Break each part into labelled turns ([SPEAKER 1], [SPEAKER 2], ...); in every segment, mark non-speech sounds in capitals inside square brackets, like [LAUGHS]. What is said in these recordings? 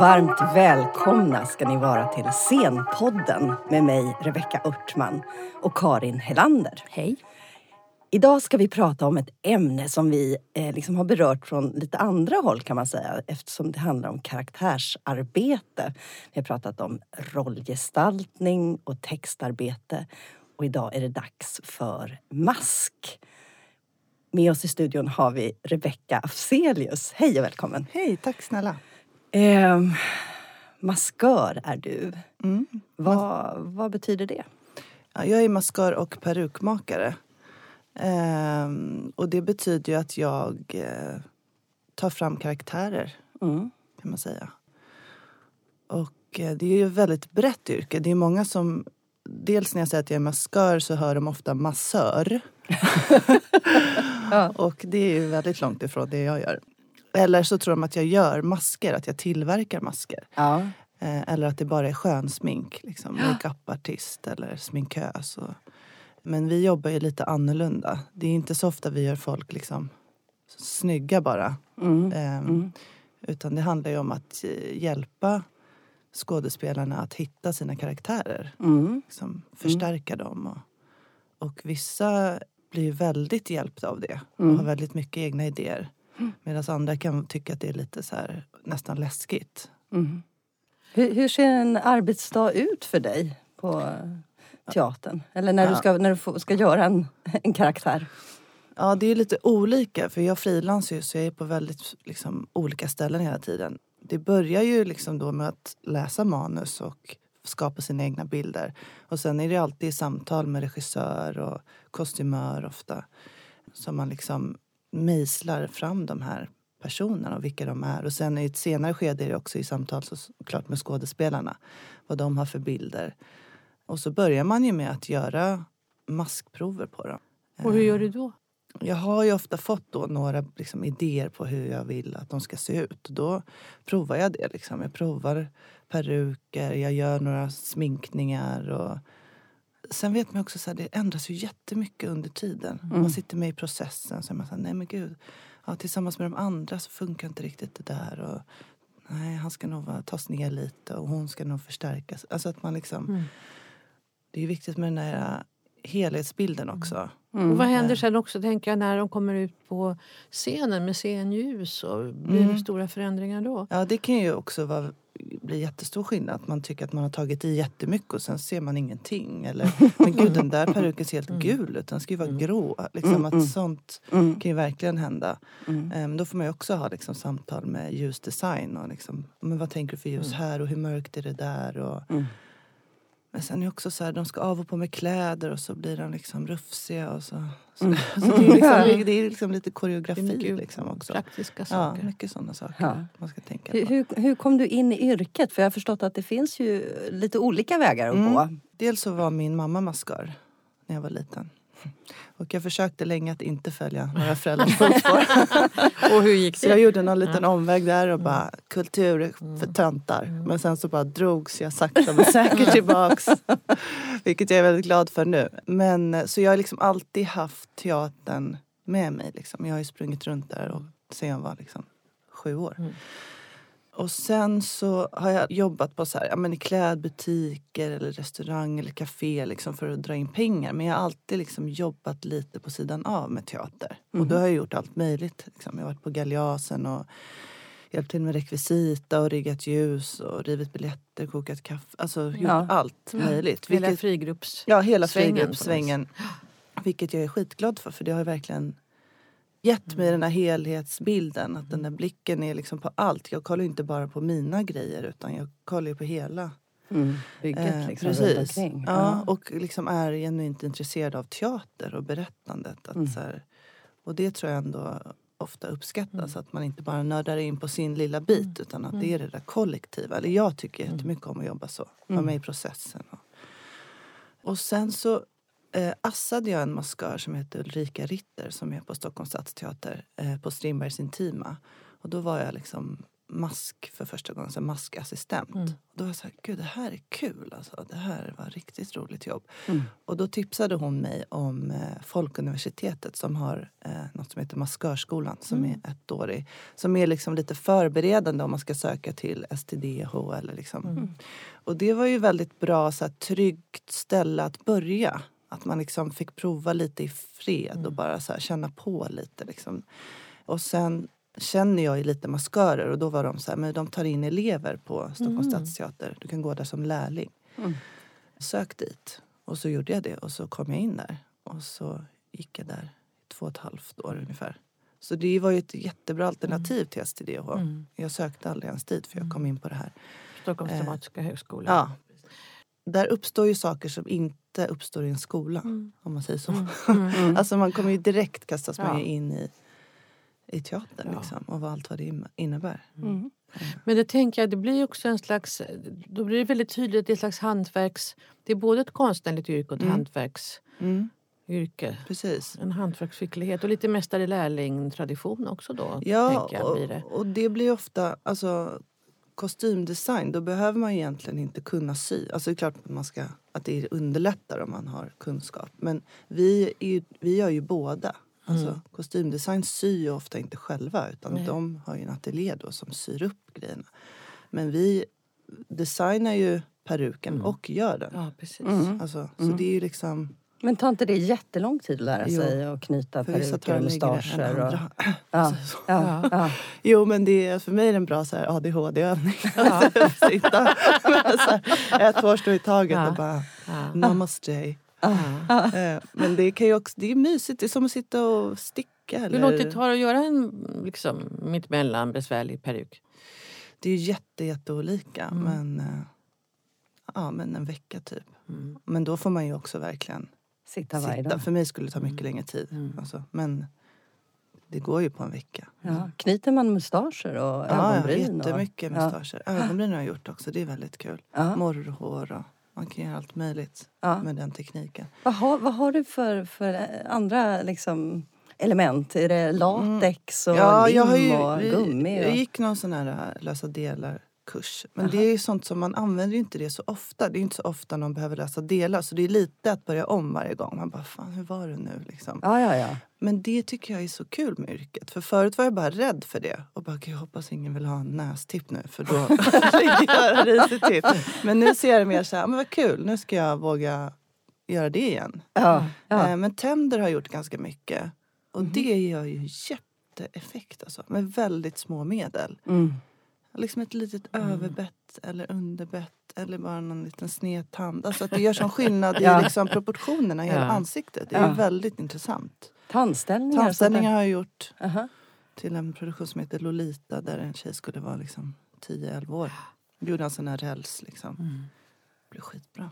[SPEAKER 1] Varmt välkomna ska ni vara till Scenpodden med mig Rebecka Örtman och Karin Helander.
[SPEAKER 2] Hej.
[SPEAKER 1] Idag ska vi prata om ett ämne som vi eh, liksom har berört från lite andra håll kan man säga eftersom det handlar om karaktärsarbete. Vi har pratat om rollgestaltning och textarbete och idag är det dags för mask. Med oss i studion har vi Rebecka Afzelius. Hej och välkommen!
[SPEAKER 3] Hej, tack snälla.
[SPEAKER 1] Eh, maskör är du.
[SPEAKER 3] Mm.
[SPEAKER 1] Vad, vad betyder det?
[SPEAKER 3] Ja, jag är maskör och perukmakare. Ehm, och det betyder ju att jag eh, tar fram karaktärer,
[SPEAKER 1] Mm.
[SPEAKER 3] kan man säga. Och eh, det är ju ett väldigt brett yrke. Det är många som... Dels när jag säger att jag är maskör så hör de ofta massör. [LAUGHS]
[SPEAKER 1] Ja.
[SPEAKER 3] Och det är ju väldigt långt ifrån det jag gör. Eller så tror de att jag gör masker, att jag tillverkar masker.
[SPEAKER 1] Ja.
[SPEAKER 3] Eh, eller att det bara är skönsmink, liksom, makeupartist eller sminkös. Och, men vi jobbar ju lite annorlunda. Det är inte så ofta vi gör folk liksom snygga bara.
[SPEAKER 1] Mm.
[SPEAKER 3] Eh,
[SPEAKER 1] Mm.
[SPEAKER 3] Utan det handlar ju om att eh, hjälpa skådespelarna att hitta sina karaktärer.
[SPEAKER 1] Mm.
[SPEAKER 3] Liksom, förstärka dem. Och, och vissa blir väldigt hjälpta av det och
[SPEAKER 1] Mm.
[SPEAKER 3] har väldigt mycket egna idéer. Medan andra kan tycka att det är lite så här, nästan läskigt.
[SPEAKER 1] Mm. Hur, hur ser en arbetsdag ut för dig på teatern? Eller när du ska, när du får, ska göra en, en karaktär?
[SPEAKER 3] Ja, det är lite olika. För jag frilansar ju så jag är på väldigt liksom, olika ställen hela tiden. Det börjar ju liksom då med att läsa manus och skapa sina egna bilder. Och sen är det alltid samtal med regissör och kostymör ofta. Så man liksom mejslar fram de här personerna och vilka de är. Och sen i ett senare skede är det också i samtal såklart med skådespelarna. Vad de har för bilder. Och så börjar man ju med att göra maskprover på dem.
[SPEAKER 2] Och hur gör du då?
[SPEAKER 3] Jag har ju ofta fått då några liksom, idéer på hur jag vill att de ska se ut. Då provar jag det. Liksom. Jag provar peruker, jag gör några sminkningar. Och... Sen vet man också att det ändras ju jättemycket under tiden.
[SPEAKER 1] Mm.
[SPEAKER 3] Man sitter med i processen. Så man här, nej men gud. Ja, tillsammans med de andra så funkar inte riktigt det där. Och, nej, han ska nog tas ner lite och hon ska nog förstärkas. Alltså att man liksom...
[SPEAKER 2] Mm.
[SPEAKER 3] Det är viktigt med den där helhetsbilden också.
[SPEAKER 1] Mm.
[SPEAKER 2] Och vad händer sen också tänker jag när de kommer ut på scenen med scenljus? Och blir
[SPEAKER 3] Mm.
[SPEAKER 2] det stora förändringar då?
[SPEAKER 3] Ja, det kan ju också vara, bli jättestor skillnad. Att man tycker att man har tagit i jättemycket och sen ser man ingenting. Eller, [LAUGHS] men gud, den där peruken ser helt gul ut. Den ska ju vara grå. Liksom,
[SPEAKER 1] Mm, mm.
[SPEAKER 3] att sånt
[SPEAKER 1] Mm.
[SPEAKER 3] kan ju verkligen hända.
[SPEAKER 1] Mm.
[SPEAKER 3] Ehm, då får man ju också ha liksom, samtal med ljusdesign. Och liksom, men vad tänker du för ljus här och hur mörkt är det där? Och,
[SPEAKER 1] Mm.
[SPEAKER 3] Men sen är också så här, de ska av och på med kläder och så blir de liksom rufsiga. Och så, så,
[SPEAKER 1] Mm.
[SPEAKER 3] så det är, liksom, det är liksom lite koreografi
[SPEAKER 2] mycket
[SPEAKER 3] liksom också.
[SPEAKER 2] Praktiska
[SPEAKER 3] Ja,
[SPEAKER 2] saker.
[SPEAKER 3] mycket sådana saker
[SPEAKER 1] Ja.
[SPEAKER 3] man ska tänka på.
[SPEAKER 1] hur, hur kom du in i yrket? För jag har förstått att det finns ju lite olika vägar att
[SPEAKER 3] Mm.
[SPEAKER 1] gå.
[SPEAKER 3] Dels så var min mamma maskör när jag var liten. Och jag försökte länge att inte följa [LAUGHS] några föräldrars fotspår. [LAUGHS]
[SPEAKER 2] Och hur gick
[SPEAKER 3] Så jag
[SPEAKER 2] det?
[SPEAKER 3] gjorde någon liten omväg där och bara kultur är för töntar. Men sen så bara drogs jag sakta men säkert tillbaks. [LAUGHS] Vilket jag är väldigt glad för nu. Men så jag har liksom alltid haft teatern med mig. Liksom. Jag har ju sprungit runt där och, sen jag var liksom sju år.
[SPEAKER 2] Mm.
[SPEAKER 3] Och sen så har jag jobbat på så här, ja, men i klädbutiker eller restaurang eller café liksom för att dra in pengar. Men jag har alltid liksom jobbat lite på sidan av med teater. Och då har jag gjort allt möjligt. Liksom. Jag har varit på Galeasen och hjälpt till med rekvisita och riggat ljus och rivit biljetter, kokat kaffe. Alltså gjort
[SPEAKER 1] Ja.
[SPEAKER 3] allt möjligt.
[SPEAKER 2] Hela
[SPEAKER 3] Vilket, ja, hela
[SPEAKER 2] svängen på något
[SPEAKER 3] frigruppssvängen. Vilket jag är skitglad för, för det har verkligen gett mig den här helhetsbilden. Att den där blicken är liksom på allt. Jag kollar inte bara på mina grejer utan jag kollar på hela.
[SPEAKER 1] Mm. Bygget
[SPEAKER 3] Eh,
[SPEAKER 1] liksom
[SPEAKER 3] precis.
[SPEAKER 1] omkring.
[SPEAKER 3] Ja, och liksom är genuint intresserad av teater och berättandet. Att
[SPEAKER 1] Mm.
[SPEAKER 3] så här, och det tror jag ändå ofta uppskattas. Att man inte bara nördar in på sin lilla bit utan att det är det där kollektiva. Eller jag tycker jättemycket om att jobba så. Vara med i processen. Och, och sen så eh, assade jag en maskör som heter Ulrika Ritter som är på Stockholms stadsteater eh, på Strindbergs Intima. Och då var jag liksom mask för första gången, som maskassistent.
[SPEAKER 2] Mm.
[SPEAKER 3] Och då var jag så här, gud det här är kul alltså. Det här var ett riktigt roligt jobb.
[SPEAKER 1] Mm.
[SPEAKER 3] Och då tipsade hon mig om eh, Folkuniversitetet som har eh, något som heter Maskörskolan som
[SPEAKER 2] Mm.
[SPEAKER 3] är ettårig. Som är liksom lite förberedande om man ska söka till STDH eller liksom.
[SPEAKER 2] Mm.
[SPEAKER 3] Och det var ju väldigt bra, så här, tryggt ställe att börja. Att man liksom fick prova lite i fred och
[SPEAKER 2] Mm.
[SPEAKER 3] bara så känna på lite. Liksom. Och sen känner jag ju lite maskörer och då var de så här, men de tar in elever på Stockholms
[SPEAKER 2] Mm.
[SPEAKER 3] stadsteater. Du kan gå där som lärling.
[SPEAKER 1] Mm.
[SPEAKER 3] Sök dit. Och så gjorde jag det och så kom jag in där. Och så gick jag där i två och ett halvt år ungefär. Så det var ju ett jättebra alternativ till STDH.
[SPEAKER 2] Mm.
[SPEAKER 3] Jag sökte aldrig ens dit för jag kom in på det här.
[SPEAKER 2] Stockholms
[SPEAKER 3] Eh,
[SPEAKER 2] dramatiska högskola.
[SPEAKER 3] Ja. Där uppstår ju saker som inte uppstår i en skola.
[SPEAKER 2] Mm.
[SPEAKER 3] Om man säger så.
[SPEAKER 2] Mm. [LAUGHS] Mm.
[SPEAKER 3] Alltså man kommer ju direkt kastas man
[SPEAKER 2] Ja.
[SPEAKER 3] in i, i teatern
[SPEAKER 2] Ja.
[SPEAKER 3] liksom, och vad allt vad det in- innebär.
[SPEAKER 1] Mm.
[SPEAKER 2] Men det tänker jag, det blir också en slags... Då blir det väldigt tydligt att det är slags hantverks... Det är både ett konstnärligt yrke och ett
[SPEAKER 3] Mm.
[SPEAKER 2] hantverksyrke.
[SPEAKER 3] Mm, precis.
[SPEAKER 2] En hantverksskicklighet och lite mästare lärling-tradition också då.
[SPEAKER 3] Ja,
[SPEAKER 2] blir det.
[SPEAKER 3] och, och det blir ofta... Alltså, kostymdesign, då behöver man egentligen inte kunna sy. Alltså det är klart att, man ska, att det underlättar om man har kunskap. Men vi, ju, vi gör ju båda. Alltså,
[SPEAKER 2] Mm.
[SPEAKER 3] Kostymdesign syr ju ofta inte själva utan
[SPEAKER 2] Nej.
[SPEAKER 3] de har ju en ateljé då som syr upp grejerna. Men vi designar ju peruken
[SPEAKER 2] Mm.
[SPEAKER 3] och gör den.
[SPEAKER 2] Ja, precis.
[SPEAKER 1] Mm.
[SPEAKER 3] Alltså, Så
[SPEAKER 1] Mm.
[SPEAKER 3] det är ju liksom...
[SPEAKER 1] Men tar inte det jättelång tid att lära
[SPEAKER 3] Jo,
[SPEAKER 1] sig att knyta peruker och mustascher? Och... [LAUGHS] Ja, ja, ja.
[SPEAKER 3] Jo men det är, för mig är det en bra ADHD-övning. [LAUGHS]
[SPEAKER 2] Ja. [LAUGHS]
[SPEAKER 3] Sitta med så här, ett hårstrå i taget och bara namaste. Eh, Men det kan ju också, det är mysigt, det är som att sitta och sticka.
[SPEAKER 2] Hur lång tid tar det att göra en liksom, mittemellan besvärlig peruk?
[SPEAKER 3] Det är ju jätte, jätteolika
[SPEAKER 2] Mm.
[SPEAKER 3] men, eh, ja, men en vecka typ.
[SPEAKER 2] Mm.
[SPEAKER 3] Men då får man ju också verkligen
[SPEAKER 1] Sitta varje
[SPEAKER 3] sitta.
[SPEAKER 1] dag.
[SPEAKER 3] För mig skulle det ta mycket
[SPEAKER 2] Mm.
[SPEAKER 3] längre tid.
[SPEAKER 2] Mm.
[SPEAKER 3] Alltså, men det går ju på en vecka.
[SPEAKER 1] Ja. Knyter man mustascher och
[SPEAKER 3] Ja, ja,
[SPEAKER 1] ögonbryn? och...
[SPEAKER 3] jättemycket
[SPEAKER 1] Ja.
[SPEAKER 3] mustascher. Ögonbryn har jag gjort också, det är väldigt kul.
[SPEAKER 1] Ja.
[SPEAKER 3] Morrhår och man kan göra allt möjligt
[SPEAKER 1] Ja.
[SPEAKER 3] med den tekniken.
[SPEAKER 1] Vad, har, vad har du för, för andra liksom, element? Är det latex och lim och
[SPEAKER 3] vi-
[SPEAKER 1] gummi?
[SPEAKER 3] jag
[SPEAKER 1] Och...
[SPEAKER 3] gick någon sån här äh, lösa delar kurs. Men det
[SPEAKER 1] Aha.
[SPEAKER 3] är ju sånt som man använder inte det så ofta. Det är inte så ofta någon behöver lösa delar. Så det är lite att börja om varje gång. Man bara, fan hur var det nu liksom?
[SPEAKER 1] Ja, ja, ja.
[SPEAKER 3] Men det tycker jag är så kul med yrket. För förut var jag bara rädd för det. Och bara, "Gud, jag hoppas ingen vill ha en nästipp nu för då [LAUGHS] [LAUGHS] ligger jag risigt till. Men nu ser jag det mer så här, men vad kul, nu ska jag våga göra det igen.
[SPEAKER 1] ja, ja.
[SPEAKER 3] Eh, Men tänder har gjort ganska mycket. Och
[SPEAKER 1] Mhm.
[SPEAKER 3] det gör ju jätteeffekt alltså. Med väldigt små medel.
[SPEAKER 1] Mm.
[SPEAKER 3] Liksom ett litet
[SPEAKER 2] Mm.
[SPEAKER 3] överbett eller underbett eller bara någon liten snedtand. Alltså att det gör sån [LAUGHS] skillnad
[SPEAKER 1] Ja.
[SPEAKER 3] i liksom proportionerna i hela
[SPEAKER 2] Ja.
[SPEAKER 3] ansiktet. Det är
[SPEAKER 1] Ja.
[SPEAKER 3] väldigt intressant.
[SPEAKER 1] Tandställningar?
[SPEAKER 3] Tandställningar har jag gjort
[SPEAKER 1] där. Aha.
[SPEAKER 3] till en produktion som heter Lolita där en tjej skulle vara liksom 10-11 år. Gjorde en sån här räls liksom.
[SPEAKER 2] Mm.
[SPEAKER 3] Det blev skitbra.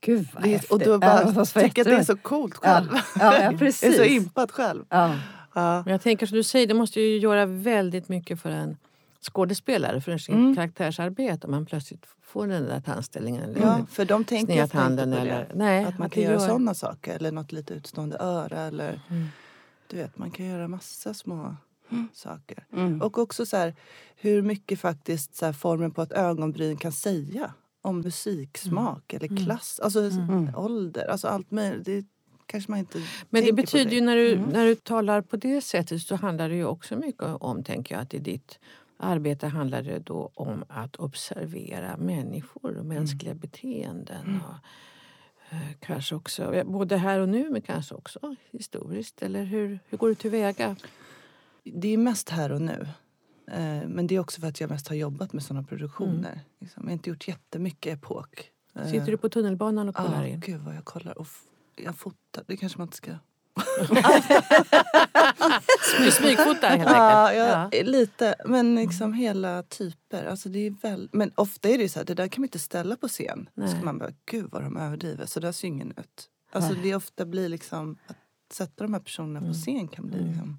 [SPEAKER 1] Gud vad
[SPEAKER 3] Det,
[SPEAKER 1] häftigt.
[SPEAKER 3] och då
[SPEAKER 1] Ja,
[SPEAKER 3] bara
[SPEAKER 1] vad
[SPEAKER 3] tycker att det är så coolt
[SPEAKER 1] Ja,
[SPEAKER 3] själv.
[SPEAKER 1] ja, ja, [LAUGHS]
[SPEAKER 3] Jag är
[SPEAKER 1] precis.
[SPEAKER 3] så impad själv.
[SPEAKER 1] Ja.
[SPEAKER 3] Ja.
[SPEAKER 2] Men jag tänker som du säger, det måste ju göra väldigt mycket för en skådespelare, för sin
[SPEAKER 3] Mm.
[SPEAKER 2] karaktärsarbete om man plötsligt får den där tandställningen. Eller
[SPEAKER 3] Ja, för de tänker inte på det.
[SPEAKER 2] Eller, nej,
[SPEAKER 3] Att man
[SPEAKER 2] det
[SPEAKER 3] kan göra
[SPEAKER 2] gör-
[SPEAKER 3] sådana saker. Eller något lite utstående öra. Eller
[SPEAKER 2] Mm.
[SPEAKER 3] du vet, man kan göra massa små saker.
[SPEAKER 1] Mm.
[SPEAKER 3] Och också så här, hur mycket faktiskt så här, formen på ett ögonbryn kan säga. Om musiksmak eller
[SPEAKER 2] Mm.
[SPEAKER 3] klass, alltså
[SPEAKER 1] Mm.
[SPEAKER 3] ålder. Alltså allt möjligt. Det kanske man inte
[SPEAKER 2] Men det betyder ju
[SPEAKER 3] direkt.
[SPEAKER 2] när du,
[SPEAKER 1] Mm.
[SPEAKER 2] när du talar på det sättet så handlar det ju också mycket om, tänker jag, att i ditt arbete handlar det då om att observera människor och mänskliga beteenden.
[SPEAKER 3] Mm.
[SPEAKER 2] Och, eh, kanske också, både här och nu men kanske också historiskt. Eller hur, hur går du tillväga?
[SPEAKER 3] Det är mest här och nu. Eh, Men det är också för att jag mest har jobbat med sådana produktioner.
[SPEAKER 2] Mm.
[SPEAKER 3] Liksom. Jag har inte gjort jättemycket epok.
[SPEAKER 2] Sitter du på tunnelbanan och kollar in?
[SPEAKER 3] gud vad jag kollar. Och jag fotar. Det kanske man inte ska...
[SPEAKER 2] Du smygfotar helt
[SPEAKER 3] Ja,
[SPEAKER 2] enkelt?
[SPEAKER 3] ja, lite. Men liksom hela typer. Alltså det är väl, men ofta är det ju så här, det där kan man inte ställa på scen.
[SPEAKER 2] Nej.
[SPEAKER 3] man bara, gud vad de överdriver. Så där ser ingen ut. Alltså
[SPEAKER 1] Nej.
[SPEAKER 3] det ofta blir liksom, att sätta de här personerna på
[SPEAKER 2] Mm.
[SPEAKER 3] scen kan bli
[SPEAKER 2] Mm.
[SPEAKER 3] liksom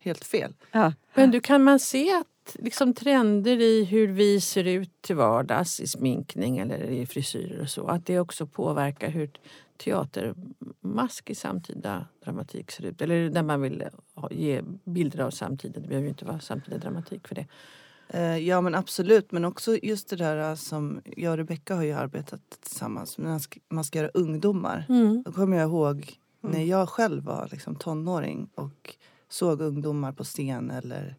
[SPEAKER 3] helt fel.
[SPEAKER 1] Ja.
[SPEAKER 2] Men du, kan man se att liksom, trender i hur vi ser ut till vardags i sminkning eller i frisyrer och så, att det också påverkar hur teatermask i samtida dramatik ser ut? Eller när man vill ge bilder av samtiden, det behöver ju inte vara samtida dramatik för det.
[SPEAKER 3] Eh, ja men absolut, men också just det där eh, som jag och Rebecka har ju arbetat tillsammans. Man ska, man ska göra ungdomar.
[SPEAKER 2] Mm.
[SPEAKER 3] Då kommer jag ihåg när jag själv var liksom tonåring och såg ungdomar på scen eller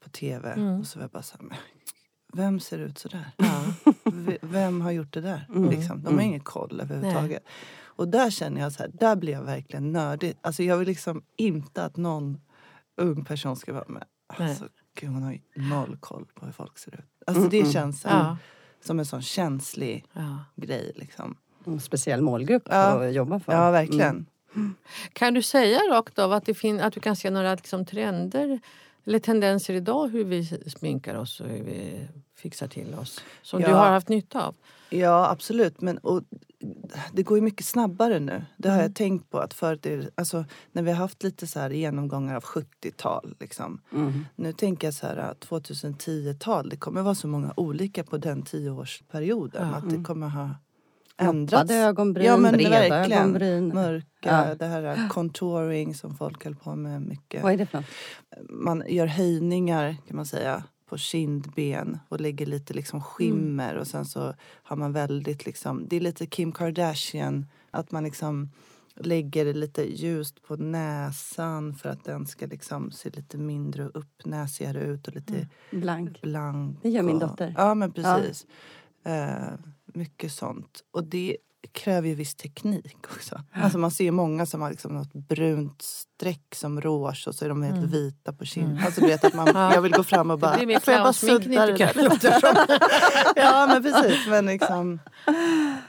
[SPEAKER 3] på tv.
[SPEAKER 2] Mm.
[SPEAKER 3] Och så var jag bara så här, vem ser ut så där?
[SPEAKER 2] Ja. [LAUGHS]
[SPEAKER 3] Vem har gjort det där?
[SPEAKER 1] Mm.
[SPEAKER 3] Liksom, de har ingen koll överhuvudtaget. Och där känner jag så här, där blir jag verkligen nördig. Alltså jag vill liksom inte att någon ung person ska vara med.
[SPEAKER 2] Nej.
[SPEAKER 3] Alltså, gud, hon har ju noll koll på hur folk ser ut. Alltså det
[SPEAKER 1] Mm, mm.
[SPEAKER 3] känns som,
[SPEAKER 2] Ja.
[SPEAKER 3] som en sån känslig
[SPEAKER 2] Ja.
[SPEAKER 3] grej. Liksom.
[SPEAKER 1] En speciell målgrupp
[SPEAKER 3] Ja.
[SPEAKER 1] att jobba för.
[SPEAKER 3] Ja, verkligen.
[SPEAKER 2] Kan du säga rakt av att, det fin- att du kan se några liksom, trender eller tendenser idag hur vi sminkar oss och hur vi fixar till oss? Som
[SPEAKER 3] Ja.
[SPEAKER 2] du har haft nytta av?
[SPEAKER 3] Ja, absolut. Men och, det går ju mycket snabbare nu. Det har
[SPEAKER 2] Mm.
[SPEAKER 3] jag tänkt på. att förut är alltså, När vi har haft lite så här genomgångar av 70-tal. Liksom.
[SPEAKER 1] Mm.
[SPEAKER 3] Nu tänker jag så här att 2010-tal, det kommer vara så många olika på den tioårsperioden.
[SPEAKER 2] Ja.
[SPEAKER 3] Att det kommer ha ändrats.
[SPEAKER 1] ögonbryn,
[SPEAKER 3] Ja, men
[SPEAKER 1] breda
[SPEAKER 3] verkligen.
[SPEAKER 1] ögonbryn.
[SPEAKER 3] Mörka,
[SPEAKER 1] Ja.
[SPEAKER 3] det här contouring som folk höll på med mycket.
[SPEAKER 1] Vad är det för?
[SPEAKER 3] Man gör höjningar kan man säga på kindben och lägger lite liksom skimmer och sen så har man väldigt liksom, det är lite Kim Kardashian att man liksom lägger lite ljust på näsan för att den ska liksom se lite mindre och uppnäsigare ut och lite
[SPEAKER 1] Blank.
[SPEAKER 3] blank.
[SPEAKER 1] Det gör min dotter.
[SPEAKER 3] Ja men precis. Eh, mycket sånt. Och det kräver ju viss teknik också. Alltså man ser många som har liksom något brunt streck som rouge och så är de helt
[SPEAKER 2] Mm.
[SPEAKER 3] vita på kinden.
[SPEAKER 2] Mm.
[SPEAKER 3] Alltså du vet att man,
[SPEAKER 2] Ja.
[SPEAKER 3] jag vill gå fram och bara...
[SPEAKER 2] Det blir mer
[SPEAKER 3] "Får jag bara sudda
[SPEAKER 2] tycker jag
[SPEAKER 3] det?"
[SPEAKER 2] det låter som.
[SPEAKER 3] Ja men precis. Men liksom...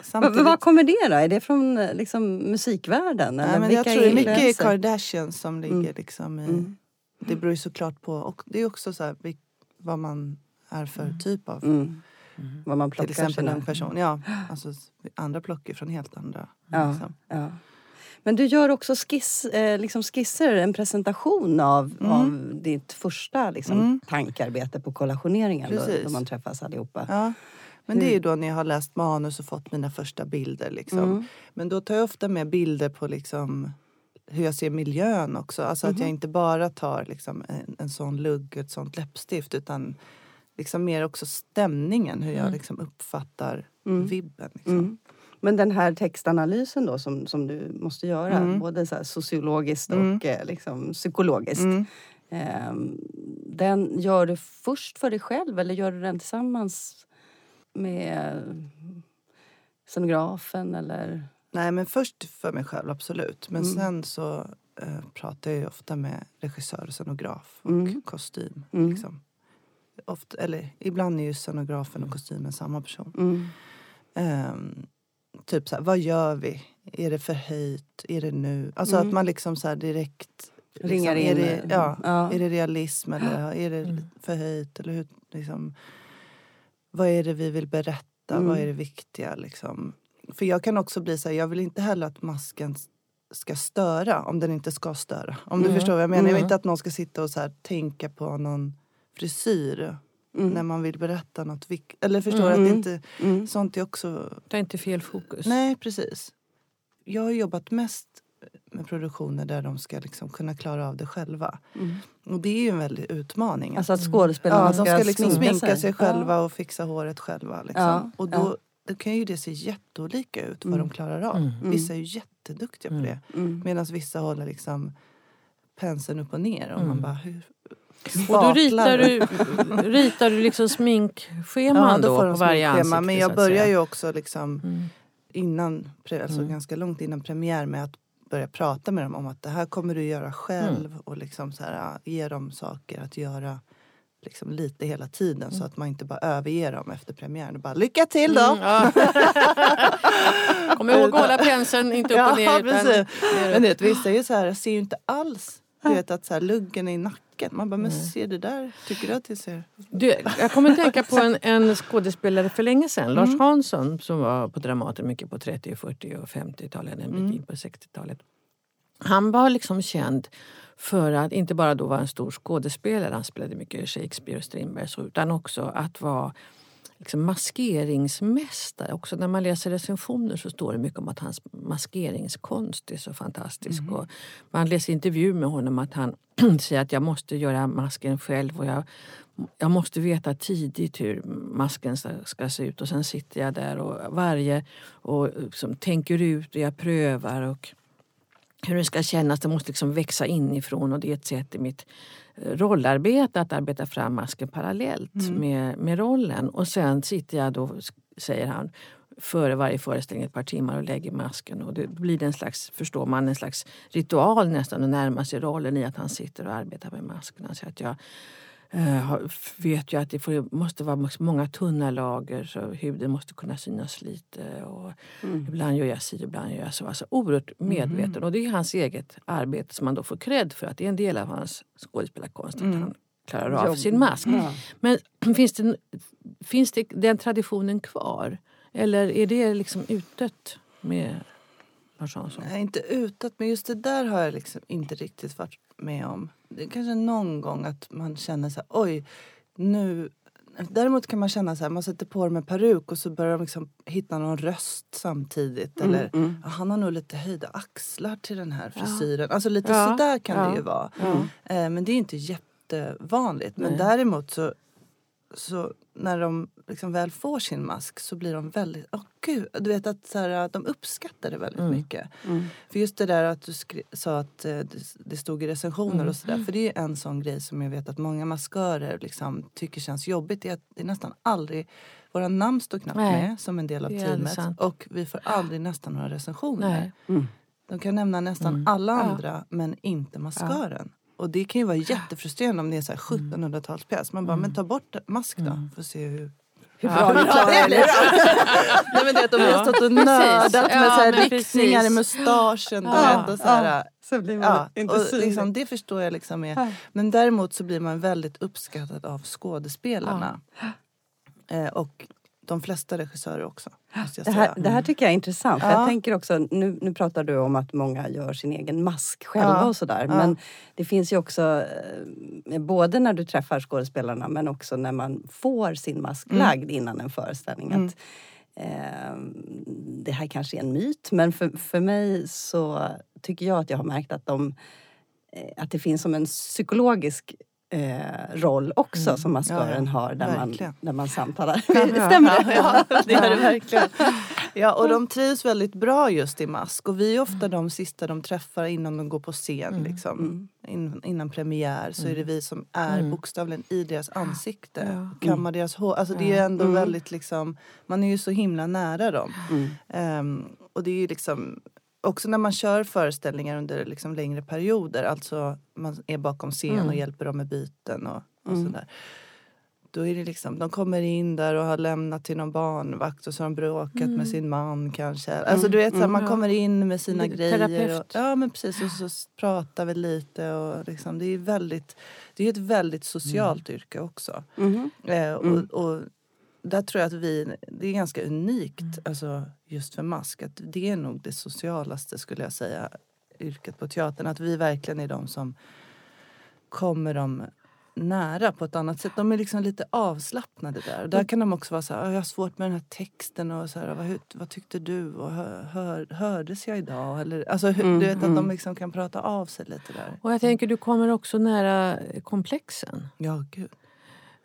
[SPEAKER 3] Samtidigt,
[SPEAKER 1] Var kommer det då? Är det från liksom, musikvärlden? Eller
[SPEAKER 3] nej, men jag tror det är mycket
[SPEAKER 1] influenser?
[SPEAKER 3] Kardashians som ligger
[SPEAKER 1] Mm.
[SPEAKER 3] liksom i...
[SPEAKER 1] Mm.
[SPEAKER 3] Det beror ju såklart på. Och det är också så här, vad man är för typ av
[SPEAKER 1] Mm. Vad man plockar
[SPEAKER 3] Till exempel
[SPEAKER 1] sina-
[SPEAKER 3] en person. Ja, alltså andra plockar från helt andra.
[SPEAKER 1] Ja.
[SPEAKER 3] Liksom.
[SPEAKER 1] Ja. Men du gör också skiss, eh, liksom skisser, en presentation av,
[SPEAKER 3] Mm.
[SPEAKER 1] av ditt första liksom,
[SPEAKER 3] Mm.
[SPEAKER 1] tankarbete på kollationeringen då,
[SPEAKER 3] Precis.
[SPEAKER 1] då man träffas allihopa.
[SPEAKER 3] Ja. Men det är ju då när jag har läst manus och fått mina första bilder. Liksom.
[SPEAKER 1] Mm.
[SPEAKER 3] Men då tar jag ofta med bilder på liksom hur jag ser miljön också. Alltså att
[SPEAKER 1] Mhm.
[SPEAKER 3] jag inte bara tar liksom en, en sån lugg, ett sånt läppstift utan liksom mer också stämningen, hur jag
[SPEAKER 2] Mm.
[SPEAKER 3] liksom uppfattar
[SPEAKER 1] Mm.
[SPEAKER 3] vibben. Liksom.
[SPEAKER 1] Mm. Men den här textanalysen då som, som du måste göra,
[SPEAKER 3] Mm.
[SPEAKER 1] både så sociologiskt och
[SPEAKER 3] Mm.
[SPEAKER 1] eh, liksom psykologiskt.
[SPEAKER 3] Mm.
[SPEAKER 1] Ehm, den gör du först för dig själv eller gör du den tillsammans med scenografen eller?
[SPEAKER 3] Nej men först för mig själv absolut. Men sen så eh, pratar jag ju ofta med regissör, scenograf och kostym. Liksom. Ofta, eller ibland är ju scenografen och kostymen samma person.
[SPEAKER 1] Mm.
[SPEAKER 3] Ehm, typ så här, vad gör vi? Är det förhöjt? Är det nu? Alltså
[SPEAKER 1] Mm.
[SPEAKER 3] att man liksom så här direkt
[SPEAKER 1] Ringar
[SPEAKER 3] liksom,
[SPEAKER 1] in.
[SPEAKER 3] Är det, ja,
[SPEAKER 1] ja.
[SPEAKER 3] är det realism eller är det
[SPEAKER 2] Mm.
[SPEAKER 3] förhöjt? Eller hur, liksom, vad är det vi vill berätta?
[SPEAKER 1] Mm.
[SPEAKER 3] Vad är det viktiga? Liksom? För jag kan också bli så här, jag vill inte heller att masken ska störa om den inte ska störa. Om du
[SPEAKER 2] Mm.
[SPEAKER 3] förstår vad jag menar. Jag vill
[SPEAKER 2] Mm.
[SPEAKER 3] inte att någon ska sitta och så här, tänka på någon frisyr
[SPEAKER 1] Mm.
[SPEAKER 3] när man vill berätta något viktigt. Eller förstår
[SPEAKER 1] Mm.
[SPEAKER 3] att det inte,
[SPEAKER 1] Mm.
[SPEAKER 3] sånt är också
[SPEAKER 2] Ta inte fel fokus.
[SPEAKER 3] Nej, precis. Jag har jobbat mest med produktioner där de ska liksom kunna klara av det själva.
[SPEAKER 1] Mm.
[SPEAKER 3] Och det är ju en väldig utmaning.
[SPEAKER 1] Alltså att skådespelarna
[SPEAKER 3] ja, de ska liksom
[SPEAKER 1] sminka,
[SPEAKER 3] sminka sig, själva
[SPEAKER 1] Ja.
[SPEAKER 3] och fixa håret själva. Liksom.
[SPEAKER 1] Ja,
[SPEAKER 3] Och då,
[SPEAKER 1] ja.
[SPEAKER 3] då kan ju det se jätteolika ut vad
[SPEAKER 1] Mm.
[SPEAKER 3] de klarar av.
[SPEAKER 2] Mm.
[SPEAKER 3] Vissa är ju jätteduktiga på det.
[SPEAKER 1] Mm.
[SPEAKER 3] Medan vissa håller liksom penseln upp och ner. Och
[SPEAKER 2] Mm.
[SPEAKER 3] man bara, hur...
[SPEAKER 2] Och då ritar du, ritar du liksom sminkscheman
[SPEAKER 3] Ja, då
[SPEAKER 2] då, på varje ansikte?
[SPEAKER 3] Men jag börjar ju också liksom
[SPEAKER 2] Mm.
[SPEAKER 3] innan, alltså
[SPEAKER 2] Mm.
[SPEAKER 3] ganska långt innan premiär med att börja prata med dem om att det här kommer du göra själv
[SPEAKER 2] Mm.
[SPEAKER 3] och liksom så här, ge dem saker att göra liksom lite hela tiden så att man inte bara överger dem efter premiären och bara lycka till då!
[SPEAKER 2] Mm, ja. [LAUGHS] Kom ihåg att hålla penseln inte upp och ner.
[SPEAKER 3] Ja,
[SPEAKER 2] utan.
[SPEAKER 3] Men vet, vissa är ju så här, ser ju inte alls du vet att så här, luggen i nacken. Man bara, men ser det där? Tycker du att det ser...
[SPEAKER 2] Du, jag kommer att tänka på en, en skådespelare för länge sedan, Lars
[SPEAKER 3] Mm.
[SPEAKER 2] Hansson som var på Dramaten mycket på 30, 40 och 50-talet, en bit in på 60-talet. Han var liksom känd för att inte bara då vara en stor skådespelare, han spelade mycket Shakespeare och Strindberg, utan också att vara liksom maskeringsmästare. Också när man läser recensioner så står det mycket om att hans maskeringskonst är så fantastisk.
[SPEAKER 3] Mhm.
[SPEAKER 2] Och man läser intervju med honom att han [CLEARS THROAT] säger att jag måste göra masken själv och jag jag måste veta tidigt hur masken ska, ska se ut och sen sitter jag där och varje och liksom tänker ut och jag prövar och hur det ska kännas. Det måste liksom växa inifrån och det är ett sätt i mitt rollarbete att arbeta fram masken parallellt
[SPEAKER 3] Mm.
[SPEAKER 2] med, med rollen. Och sen sitter jag då, säger han, före varje föreställning ett par timmar och lägger masken. Och det blir en slags, förstår man, en slags ritual nästan att närma sig rollen i att han sitter och arbetar med maskerna. Så att jag vet ju att det får, måste vara många tunna lager så huden måste kunna synas lite. Och Ibland gör jag si, ibland gör jag så. Alltså oerhört medveten. Och det är hans eget arbete som man då får cred för. Att det är en del av hans skådespelarkonst att han klarar av
[SPEAKER 1] Jobb.
[SPEAKER 2] sin mask.
[SPEAKER 1] Ja.
[SPEAKER 2] Men [CLEARS THROAT] finns, det, finns det den traditionen kvar? Eller är det liksom utdött med Lars Hansson?
[SPEAKER 3] Nej, inte utåt, men just det där har jag liksom inte riktigt varit med om. Kanske någon gång att man känner så här, oj, nu... Däremot kan man känna så här, man sätter på dem en peruk och så börjar de liksom hitta någon röst samtidigt. Eller
[SPEAKER 1] mm.
[SPEAKER 3] "Ja, han har nog lite höjda axlar till den här frisyren. Alltså lite
[SPEAKER 2] Ja,
[SPEAKER 3] sådär kan
[SPEAKER 2] ja,
[SPEAKER 3] det ju vara.
[SPEAKER 2] ja.
[SPEAKER 3] Eh, men det är inte jättevanligt. Men
[SPEAKER 2] Nej.
[SPEAKER 3] däremot så, så när de liksom väl får sin mask så blir de väldigt, åh gud, du vet att så här, de uppskattar det väldigt
[SPEAKER 2] Mm.
[SPEAKER 3] mycket.
[SPEAKER 1] Mm.
[SPEAKER 3] För just det där att du skri- sa att eh, det, stod i recensioner
[SPEAKER 2] Mm.
[SPEAKER 3] och sådär. För det är en sån grej som jag vet att många maskörer liksom tycker känns jobbigt. Det är att det är nästan aldrig, våra namn står knappt
[SPEAKER 2] Nej,
[SPEAKER 3] med som en del av teamet.
[SPEAKER 2] sant.
[SPEAKER 3] Och vi får aldrig nästan några recensioner.
[SPEAKER 1] Mm.
[SPEAKER 3] De kan nämna nästan
[SPEAKER 2] Mm.
[SPEAKER 3] alla
[SPEAKER 2] Ja.
[SPEAKER 3] andra men inte maskören. Och det kan ju vara jättefrustrerande om det är så här 1700-talspjäs. Man bara,
[SPEAKER 2] Mm.
[SPEAKER 3] men ta bort mask då.
[SPEAKER 2] Mm.
[SPEAKER 3] Får se hur...
[SPEAKER 1] Hur
[SPEAKER 2] Ja.
[SPEAKER 1] bra ni klarar det. [LAUGHS]
[SPEAKER 3] Nej men det de har
[SPEAKER 2] Ja.
[SPEAKER 3] stått och nördat med
[SPEAKER 2] Ja,
[SPEAKER 3] så här riktningar i
[SPEAKER 2] precis.
[SPEAKER 3] mustaschen. du
[SPEAKER 2] Ja.
[SPEAKER 3] och så här,
[SPEAKER 1] Så blir man
[SPEAKER 3] Ja,
[SPEAKER 1] inte
[SPEAKER 3] och
[SPEAKER 1] synlig.
[SPEAKER 3] liksom, det förstår jag liksom är.
[SPEAKER 1] Ja.
[SPEAKER 3] Men däremot så blir man väldigt uppskattad av skådespelarna. Eh, och de flesta regissörer också. Måste jag
[SPEAKER 1] Det här, det här tycker jag är intressant.
[SPEAKER 3] Ja.
[SPEAKER 1] Jag tänker också, nu, nu pratar du om att många gör sin egen mask själva
[SPEAKER 3] Ja.
[SPEAKER 1] och sådär.
[SPEAKER 3] Ja.
[SPEAKER 1] Men det finns ju också, eh, både när du träffar skådespelarna men också när man får sin mask
[SPEAKER 3] Mm.
[SPEAKER 1] lagd innan en föreställning.
[SPEAKER 3] Mm.
[SPEAKER 1] Att, eh, det här kanske är en myt men för, för mig så tycker jag att jag har märkt att, de, eh, att det finns som en psykologisk eh, roll också
[SPEAKER 2] Mm.
[SPEAKER 1] som maskören
[SPEAKER 3] Ja,
[SPEAKER 1] har där man, där man samtalar. [LAUGHS] Stämmer det?
[SPEAKER 3] Ja, det gör det verkligen. [LAUGHS] Ja, och de trivs väldigt bra just i mask. Och vi är ofta de sista de träffar innan de går på scen.
[SPEAKER 2] Mm.
[SPEAKER 3] Liksom.
[SPEAKER 1] Mm.
[SPEAKER 3] In, innan premiär så är det vi som är
[SPEAKER 2] Mm.
[SPEAKER 3] bokstavligen i deras ansikte.
[SPEAKER 2] Ja.
[SPEAKER 3] Och kammar deras hår. Alltså det är ändå
[SPEAKER 1] Mm.
[SPEAKER 3] väldigt liksom, man är ju så himla nära dem.
[SPEAKER 1] Mm.
[SPEAKER 3] Ehm, och det är ju liksom också när man kör föreställningar under liksom längre perioder, alltså man är bakom scen
[SPEAKER 2] Mm.
[SPEAKER 3] och hjälper dem med byten och, och
[SPEAKER 1] Mm.
[SPEAKER 3] sådär. Då är det liksom, de kommer in där och har lämnat till någon barnvakt och så har de bråkat
[SPEAKER 2] Mm.
[SPEAKER 3] med sin man kanske. Alltså du vet, så här, man
[SPEAKER 2] Ja.
[SPEAKER 3] kommer in med sina grejer. Och,
[SPEAKER 2] terapeut.
[SPEAKER 3] ja men precis, och så pratar vi lite och liksom, det är väldigt, det är ett väldigt socialt yrke också.
[SPEAKER 1] Mhm.
[SPEAKER 3] Eh, och,
[SPEAKER 1] Mm.
[SPEAKER 3] och där tror jag att vi, det är ganska unikt alltså, just för mask. Att det är nog det socialaste skulle jag säga yrket på teatern. Att vi verkligen är de som kommer dem nära på ett annat sätt. De är liksom lite avslappnade där. Och där kan de också vara så här, "Ah, jag har svårt med den här texten och så här, vad, vad tyckte du? Och hör, hör, hördes jag idag? Eller, alltså,
[SPEAKER 1] Mm,
[SPEAKER 3] du vet att
[SPEAKER 1] mm.
[SPEAKER 3] de liksom kan prata av sig lite där.
[SPEAKER 2] Och jag tänker du kommer också nära komplexen.
[SPEAKER 3] Ja, gud.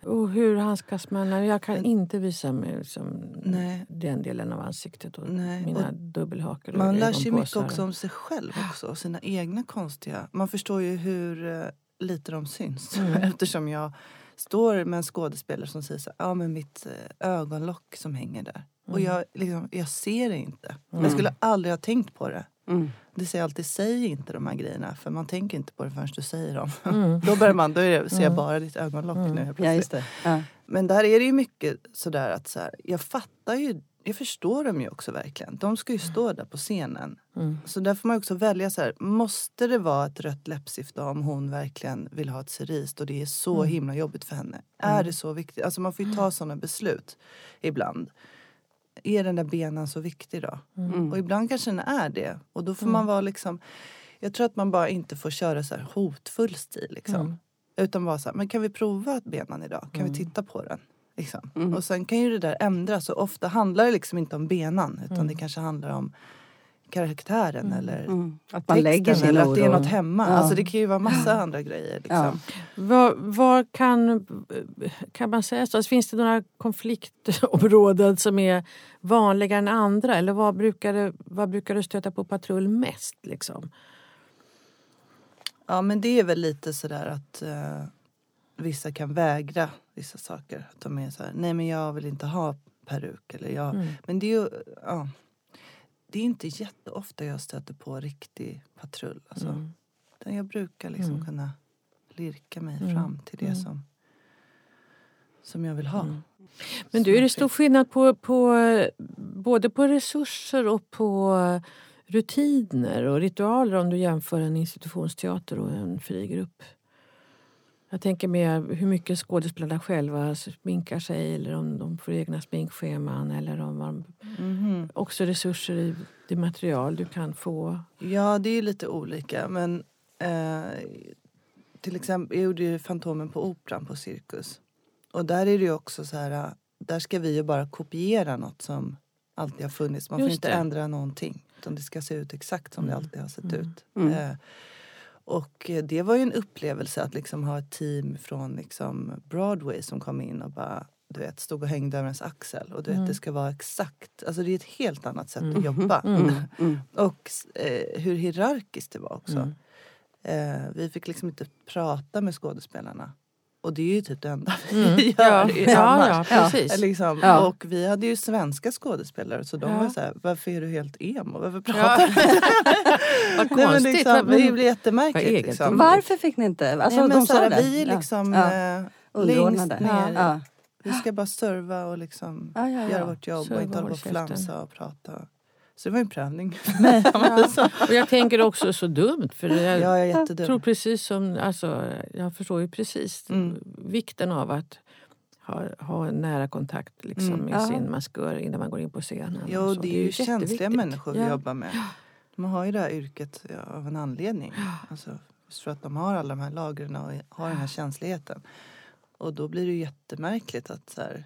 [SPEAKER 2] Och hur handskas man? Jag kan inte visa mig liksom
[SPEAKER 3] Nej.
[SPEAKER 2] den delen av ansiktet och
[SPEAKER 3] Nej,
[SPEAKER 2] mina
[SPEAKER 3] och
[SPEAKER 2] och
[SPEAKER 3] Man lär sig mycket också om sig själv också. Och sina egna konstiga... Man förstår ju hur eh, lite de syns.
[SPEAKER 2] Mm. [LAUGHS]
[SPEAKER 3] Eftersom jag står med en skådespelare som säger så ja men mitt eh, ögonlock som hänger där. Och
[SPEAKER 2] Mm.
[SPEAKER 3] jag, liksom, jag ser det inte.
[SPEAKER 2] Mm.
[SPEAKER 3] Jag skulle aldrig ha tänkt på det.
[SPEAKER 1] Mm.
[SPEAKER 3] Det säger alltid, säg inte de här grejerna. För man tänker inte på det förrän du säger dem.
[SPEAKER 2] Mm. [LAUGHS]
[SPEAKER 3] då börjar man, då det, ser jag
[SPEAKER 2] Mm.
[SPEAKER 3] bara ditt ögonlock
[SPEAKER 2] Mm.
[SPEAKER 3] nu
[SPEAKER 1] Ja, just det. Ja.
[SPEAKER 3] Men där är det ju mycket sådär att så här, jag fattar ju, jag förstår dem ju också verkligen. De ska ju stå där på scenen.
[SPEAKER 2] Mm.
[SPEAKER 3] Så där får man också välja så här, måste det vara ett rött läppstift om hon verkligen vill ha ett cerise och det är så
[SPEAKER 2] Mm.
[SPEAKER 3] himla jobbigt för henne? Är det så viktigt? Alltså man får ju ta sådana beslut ibland. Är den där benan så viktig då?
[SPEAKER 1] Mm.
[SPEAKER 3] Och ibland kanske den är det. Och då får
[SPEAKER 2] Mm.
[SPEAKER 3] man vara liksom, jag tror att man bara inte får köra så hotfull stil liksom.
[SPEAKER 2] Mm.
[SPEAKER 3] Utan bara så här, men kan vi prova benan idag? Kan
[SPEAKER 2] Mm.
[SPEAKER 3] vi titta på den? Liksom.
[SPEAKER 1] Mm.
[SPEAKER 3] Och sen kan ju det där ändras. Och ofta handlar det liksom inte om benan. Utan
[SPEAKER 2] Mm.
[SPEAKER 3] det kanske handlar om karaktären
[SPEAKER 2] Mm.
[SPEAKER 3] eller
[SPEAKER 1] Mm. Att man lägger
[SPEAKER 3] texten
[SPEAKER 1] sin
[SPEAKER 3] eller att det är något hemma.
[SPEAKER 1] Ja.
[SPEAKER 3] Alltså det kan ju vara massa andra grejer. Liksom.
[SPEAKER 2] Vad, vad kan, kan man säga så? Finns det några konfliktområden som är vanligare än andra? Eller vad brukar, det, vad brukar du stöta på patrull mest? Liksom?
[SPEAKER 3] Ja men det är väl lite sådär att eh, vissa kan vägra vissa saker. Att de är så här, nej men jag vill inte ha peruk. Eller jag,
[SPEAKER 2] Mm.
[SPEAKER 3] Men det är ju, ja. Det är inte jätteofta jag stöter på riktig patrull. Alltså.
[SPEAKER 2] Mm.
[SPEAKER 3] Jag brukar liksom
[SPEAKER 2] Mm.
[SPEAKER 3] kunna lirka mig
[SPEAKER 2] Mm.
[SPEAKER 3] fram till det
[SPEAKER 2] Mm.
[SPEAKER 3] som, som jag vill ha.
[SPEAKER 2] Mm. Men du, är det stor skillnad på, på både på resurser och på rutiner och ritualer om du jämför en institutionsteater och en fri grupp? Jag tänker med hur mycket skådespelarna själva sminkar sig eller om de får egna sminkscheman eller om man
[SPEAKER 3] Mhm.
[SPEAKER 2] också resurser i det material du kan få.
[SPEAKER 3] Ja, det är lite olika. Men eh, till exempel, jag gjorde ju Fantomen på Operan på Cirkus. Och där är det ju också så här, där ska vi ju bara kopiera något som alltid har funnits. Man får
[SPEAKER 2] Just
[SPEAKER 3] inte
[SPEAKER 2] det.
[SPEAKER 3] ändra någonting. Utan det ska se ut exakt som det
[SPEAKER 2] Mm.
[SPEAKER 3] alltid har sett
[SPEAKER 2] Mm.
[SPEAKER 3] ut.
[SPEAKER 1] Mm.
[SPEAKER 3] Eh, och eh, det var ju en upplevelse att liksom ha ett team från liksom Broadway som kom in och bara du vet, stod och hängde över ens axel. Och du vet,
[SPEAKER 2] Mm.
[SPEAKER 3] det ska vara exakt. Alltså det är ett helt annat sätt
[SPEAKER 2] Mm.
[SPEAKER 3] att jobba.
[SPEAKER 2] Mm.
[SPEAKER 1] Mm. [LAUGHS]
[SPEAKER 3] Och eh, hur hierarkiskt det var också.
[SPEAKER 2] Mm.
[SPEAKER 3] Eh, vi fick liksom inte prata med skådespelarna. Och det är ju typ det enda
[SPEAKER 2] Mm.
[SPEAKER 3] vi [LAUGHS]
[SPEAKER 2] Ja,
[SPEAKER 3] gör
[SPEAKER 2] ja,
[SPEAKER 3] annars.
[SPEAKER 2] ja, precis.
[SPEAKER 3] Liksom.
[SPEAKER 1] Ja.
[SPEAKER 3] Och vi hade ju svenska skådespelare så de
[SPEAKER 2] Ja.
[SPEAKER 3] var så här, varför är du helt emo? Varför
[SPEAKER 2] Ja.
[SPEAKER 3] pratar du?
[SPEAKER 2] Vad [LAUGHS] [LAUGHS]
[SPEAKER 3] Nej, men
[SPEAKER 2] konstigt.
[SPEAKER 3] liksom,
[SPEAKER 2] vad-
[SPEAKER 3] det blir jättemärkligt. Liksom.
[SPEAKER 1] Varför fick ni inte? Alltså,
[SPEAKER 3] Nej, men
[SPEAKER 1] de
[SPEAKER 3] så
[SPEAKER 1] sa
[SPEAKER 3] här, vi är
[SPEAKER 1] Ja.
[SPEAKER 3] liksom
[SPEAKER 1] Ja.
[SPEAKER 3] eh, längst ner.
[SPEAKER 1] Ja.
[SPEAKER 3] Vi ska bara serva och liksom
[SPEAKER 1] Ja, ja, ja.
[SPEAKER 3] göra vårt jobb
[SPEAKER 2] Serva
[SPEAKER 3] och inte hålla på och flamsa och prata. Så det var en prövning. [LAUGHS]
[SPEAKER 2] Ja. Och jag tänker också så dumt. För jag
[SPEAKER 3] Ja, jag är
[SPEAKER 2] tror precis som, alltså, jag förstår ju precis
[SPEAKER 3] Mm.
[SPEAKER 2] vikten av att ha, ha nära kontakt liksom,
[SPEAKER 3] Mm.
[SPEAKER 2] med
[SPEAKER 1] Ja.
[SPEAKER 2] sin maskör innan man går in på scenen.
[SPEAKER 3] Jo, det är ju känsliga
[SPEAKER 2] jätteviktigt.
[SPEAKER 3] människor vi jobbar med. De har ju det här yrket av en anledning. Alltså, för att de har alla de här lagren och har den här känsligheten. Och då blir det ju jättemärkligt att så här,